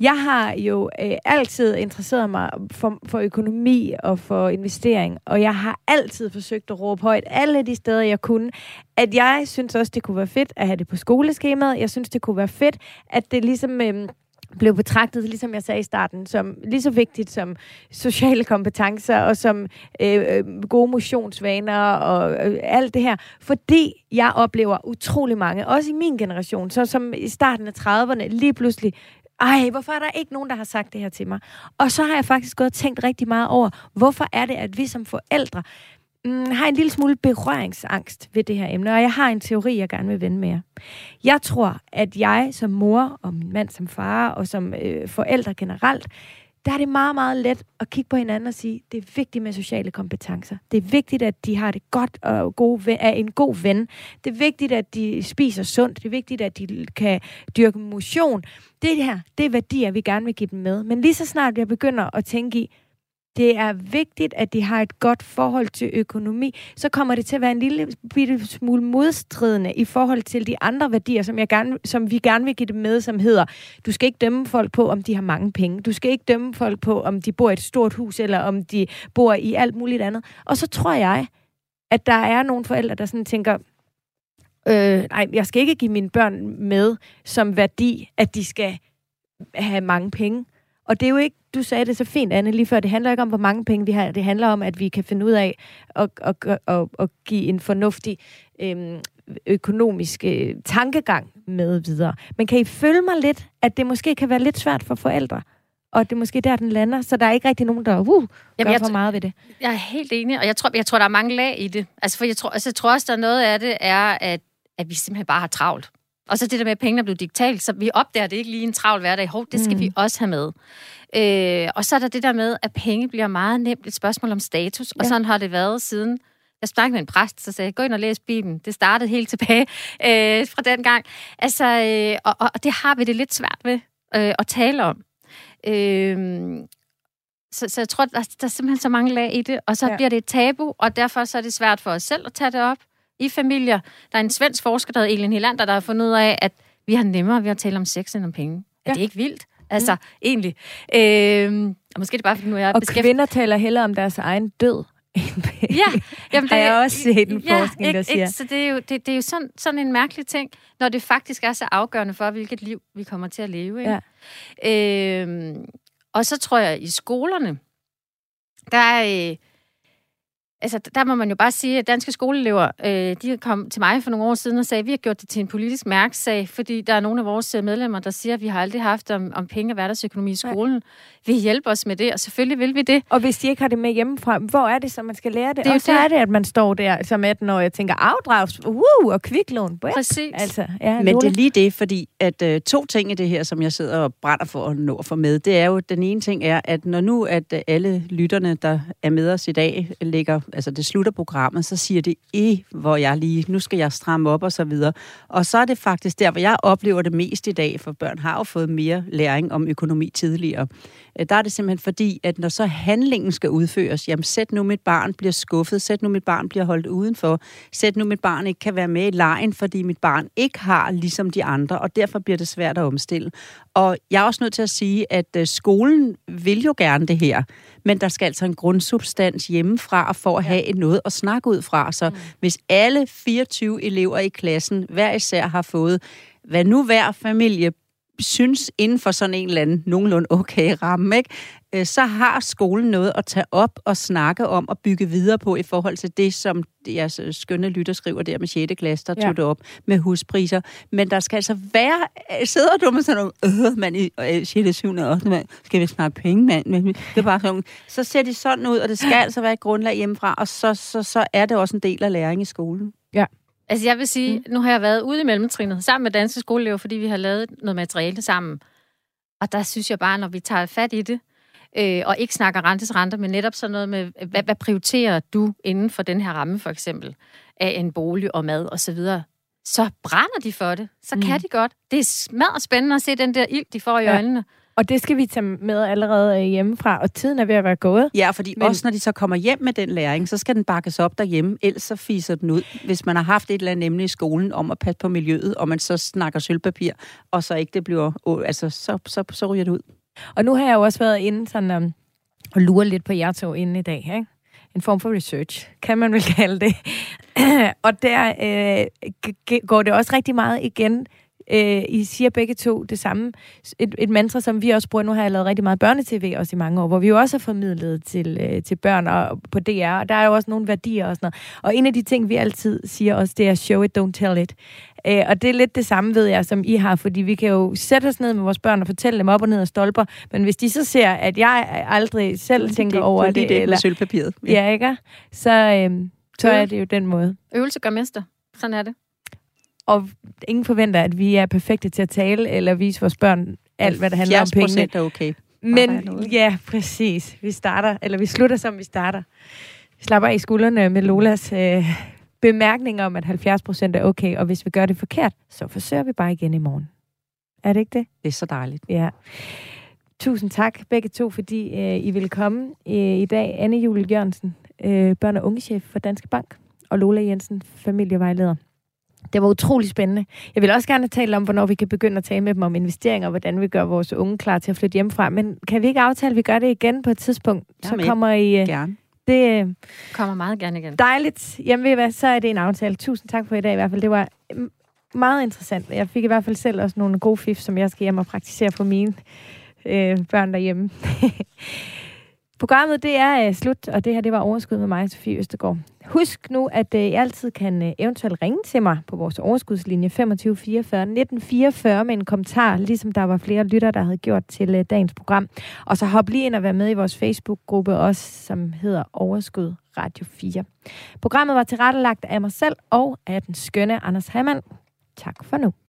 Jeg har jo øh, altid interesseret mig for, for økonomi og for investering, og jeg har altid forsøgt at råbe højt alle de steder, jeg kunne, at jeg synes også, det kunne være fedt at have det på skoleskemaet. Jeg synes, det kunne være fedt, at det ligesom... Øh, blev betragtet, ligesom jeg sagde i starten, som lige så vigtigt som sociale kompetencer og som øh, øh, gode motionsvaner og øh, alt det her. Fordi jeg oplever utrolig mange, også i min generation, så som i starten af 30'erne, lige pludselig ej, hvorfor er der ikke nogen, der har sagt det her til mig? Og så har jeg faktisk gået og tænkt rigtig meget over, hvorfor er det, at vi som forældre mm, har en lille smule berøringsangst ved det her emne, og jeg har en teori, jeg gerne vil vende med jer. Jeg tror, at jeg som mor, og min mand som far, og som øh, forældre generelt, der er det meget, meget let at kigge på hinanden og sige, det er vigtigt med sociale kompetencer. Det er vigtigt, at de har det godt og gode, er en god ven. Det er vigtigt, at de spiser sundt. Det er vigtigt, at de kan dyrke motion. Det her, det er værdier, vi gerne vil give dem med. Men lige så snart jeg begynder at tænke i, det er vigtigt, at de har et godt forhold til økonomi, så kommer det til at være en lille bitte smule modstridende i forhold til de andre værdier, som, jeg gerne, som vi gerne vil give dem med, som hedder, du skal ikke dømme folk på, om de har mange penge. Du skal ikke dømme folk på, om de bor i et stort hus, eller om de bor i alt muligt andet. Og så tror jeg, at der er nogle forældre, der sådan tænker, øh, nej, jeg skal ikke give mine børn med som værdi, at de skal have mange penge. Og det er jo ikke, du sagde det så fint, Anne, lige før, det handler ikke om, hvor mange penge vi har. Det handler om, at vi kan finde ud af at, at, at, at, give en fornuftig øhm, økonomisk øh, tankegang med videre. Men kan I følge mig lidt, at det måske kan være lidt svært for forældre? og det er måske der, den lander, så der er ikke rigtig nogen, der uh, Jamen, gør jeg for meget ved det.
Jeg er helt enig, og jeg tror, jeg tror, der er mange lag i det. Altså, for jeg tror, altså, jeg tror også, der er noget af det, er, at, at vi simpelthen bare har travlt. Og så det der med, at pengene blev digitalt, så vi opdager det ikke lige en travl hverdag. Hov, det skal mm. vi også have med. Øh, og så er der det der med, at penge bliver meget nemt et spørgsmål om status, og ja. sådan har det været siden jeg snakkede med en præst, så sagde jeg, gå ind og læs Bibelen. Det startede helt tilbage øh, fra den gang. Altså, øh, og, og det har vi det lidt svært ved øh, at tale om. Øh, så, så jeg tror, der, der er simpelthen så mange lag i det, og så ja. bliver det et tabu, og derfor så er det svært for os selv at tage det op i familier. Der er en svensk forsker, der hedder Elin Hilander, der har fundet ud af, at vi har nemmere ved at tale om sex end om penge. Ja. Er det ikke vildt? Altså, mm. egentlig. Øh, og måske er det bare, fordi nu er jeg
Og beskæft... kvinder taler hellere om deres egen død.
ja, jamen det,
har jeg også set en ja, forskning, ikke, der siger. Ikke,
så det er jo, det, det er jo sådan, sådan en mærkelig ting, når det faktisk er så afgørende for, hvilket liv vi kommer til at leve. Ikke? Ja. Øh, og så tror jeg, i skolerne, der er... Øh, altså, der må man jo bare sige, at danske skoleelever, øh, de kom til mig for nogle år siden og sagde, at vi har gjort det til en politisk mærkesag, fordi der er nogle af vores øh, medlemmer, der siger, at vi har aldrig haft om, om penge og hverdagsøkonomi i skolen. Nej. Vil I hjælpe os med det? Og selvfølgelig vil vi det.
Og hvis de ikke har det med hjemmefra, hvor er det så, man skal lære det? det og så det. er det, at man står der som 18 år og tænker, afdrags, uh, og kviklån.
Præcis.
Altså, ja, Men det er lige det, fordi at uh, to ting i det her, som jeg sidder og brænder for at nå at få med, det er jo, den ene ting er, at når nu at uh, alle lytterne, der er med os i dag, ligger altså det slutter programmet, så siger det, i hvor jeg lige, nu skal jeg stramme op og så videre. Og så er det faktisk der, hvor jeg oplever det mest i dag, for børn har jo fået mere læring om økonomi tidligere. Øh, der er det simpelthen fordi, at når så handlingen skal udføres, jamen sæt nu mit barn bliver skuffet, sæt nu mit barn bliver holdt udenfor, sæt nu mit barn ikke kan være med i lejen, fordi mit barn ikke har ligesom de andre, og derfor bliver det svært at omstille. Og jeg er også nødt til at sige, at øh, skolen vil jo gerne det her, men der skal altså en grundsubstans hjemmefra for at have noget at snakke ud fra. Så mm. hvis alle 24 elever i klassen hver især har fået hvad nu hver familie synes inden for sådan en eller anden nogenlunde okay ramme, ikke? Øh, så har skolen noget at tage op og snakke om og bygge videre på i forhold til det, som jeres skønne lytter skriver der med 6. klasse, der ja. tog det op med huspriser. Men der skal altså være... Sidder du med sådan nogle... Øh, man i 6. 7. 8. Man, skal vi snakke penge, mand? Men det er bare sådan, så ser de sådan ud, og det skal altså være et grundlag hjemmefra, og så, så, så er det også en del af læring i skolen.
Ja.
Altså jeg vil sige, mm. nu har jeg været ude i mellemtrinet sammen med danske skoleelever, fordi vi har lavet noget materiale sammen. Og der synes jeg bare, når vi tager fat i det, øh, og ikke snakker rentes renter, men netop sådan noget med, hvad, hvad prioriterer du inden for den her ramme, for eksempel, af en bolig og mad og så videre, så brænder de for det. Så mm. kan de godt. Det er smadret spændende at se den der ild, de får i ja. øjnene.
Og det skal vi tage med allerede øh, hjemmefra, og tiden er ved at være gået.
Ja, fordi Men... også når de så kommer hjem med den læring, så skal den bakkes op derhjemme, ellers så fiser den ud. Hvis man har haft et eller andet emne i skolen om at passe på miljøet, og man så snakker sølvpapir, og så ikke det bliver, altså så, så, så ryger det ud.
Og nu har jeg jo også været inde sådan, um, og lure lidt på jer to inden i dag, ikke? en form for research, kan man vel kalde det. og der øh, går det også rigtig meget igen Øh, I siger begge to det samme. Et, et mantra, som vi også bruger. Nu har jeg lavet rigtig meget børnetv også i mange år, hvor vi jo også har formidlet til, øh, til børn og på DR. Og der er jo også nogle værdier og sådan noget. Og en af de ting, vi altid siger også, det er show it, don't tell it. Øh, og det er lidt det samme, ved jeg, som I har, fordi vi kan jo sætte os ned med vores børn og fortælle dem op og ned og stolper, men hvis de så ser, at jeg aldrig selv tænker det, over det,
det,
det
eller, sølvpapiret.
Ja, ja ikke? Så, øh, så er det jo den måde.
Øvelse gør mester. Sådan er det
og ingen forventer, at vi er perfekte til at tale eller vise vores børn alt, hvad der handler om penge.
er okay.
Men ja, præcis. Vi starter, eller vi slutter, som vi starter. Vi slapper i skuldrene med Lolas øh, bemærkninger om, at 70 procent er okay, og hvis vi gør det forkert, så forsøger vi bare igen i morgen. Er det ikke det?
Det er så dejligt.
Ja. Tusind tak begge to, fordi øh, I vil komme øh, i dag. Anne Julie Jørgensen, øh, børn- og ungechef for Danske Bank, og Lola Jensen, familievejleder. Det var utrolig spændende. Jeg vil også gerne tale om, hvornår vi kan begynde at tale med dem om investeringer, og hvordan vi gør vores unge klar til at flytte hjemmefra. Men kan vi ikke aftale, at vi gør det igen på et tidspunkt?
Jamen,
så kommer I...
Uh, gerne.
Det uh, kommer meget gerne igen.
Dejligt. Jamen ved hvad, så er det en aftale. Tusind tak for i dag i hvert fald. Det var meget interessant. Jeg fik i hvert fald selv også nogle gode fif, som jeg skal hjem og praktisere på mine øh, børn derhjemme. Programmet det er uh, slut, og det her det var overskud med mig, Sofie Østergaard. Husk nu, at øh, I altid kan øh, eventuelt ringe til mig på vores overskudslinje 25 44 19 44 med en kommentar, ligesom der var flere lytter, der havde gjort til øh, dagens program. Og så hop lige ind og vær med i vores Facebook-gruppe også, som hedder Overskud Radio 4. Programmet var tilrettelagt af mig selv og af den skønne Anders Hammann. Tak for nu.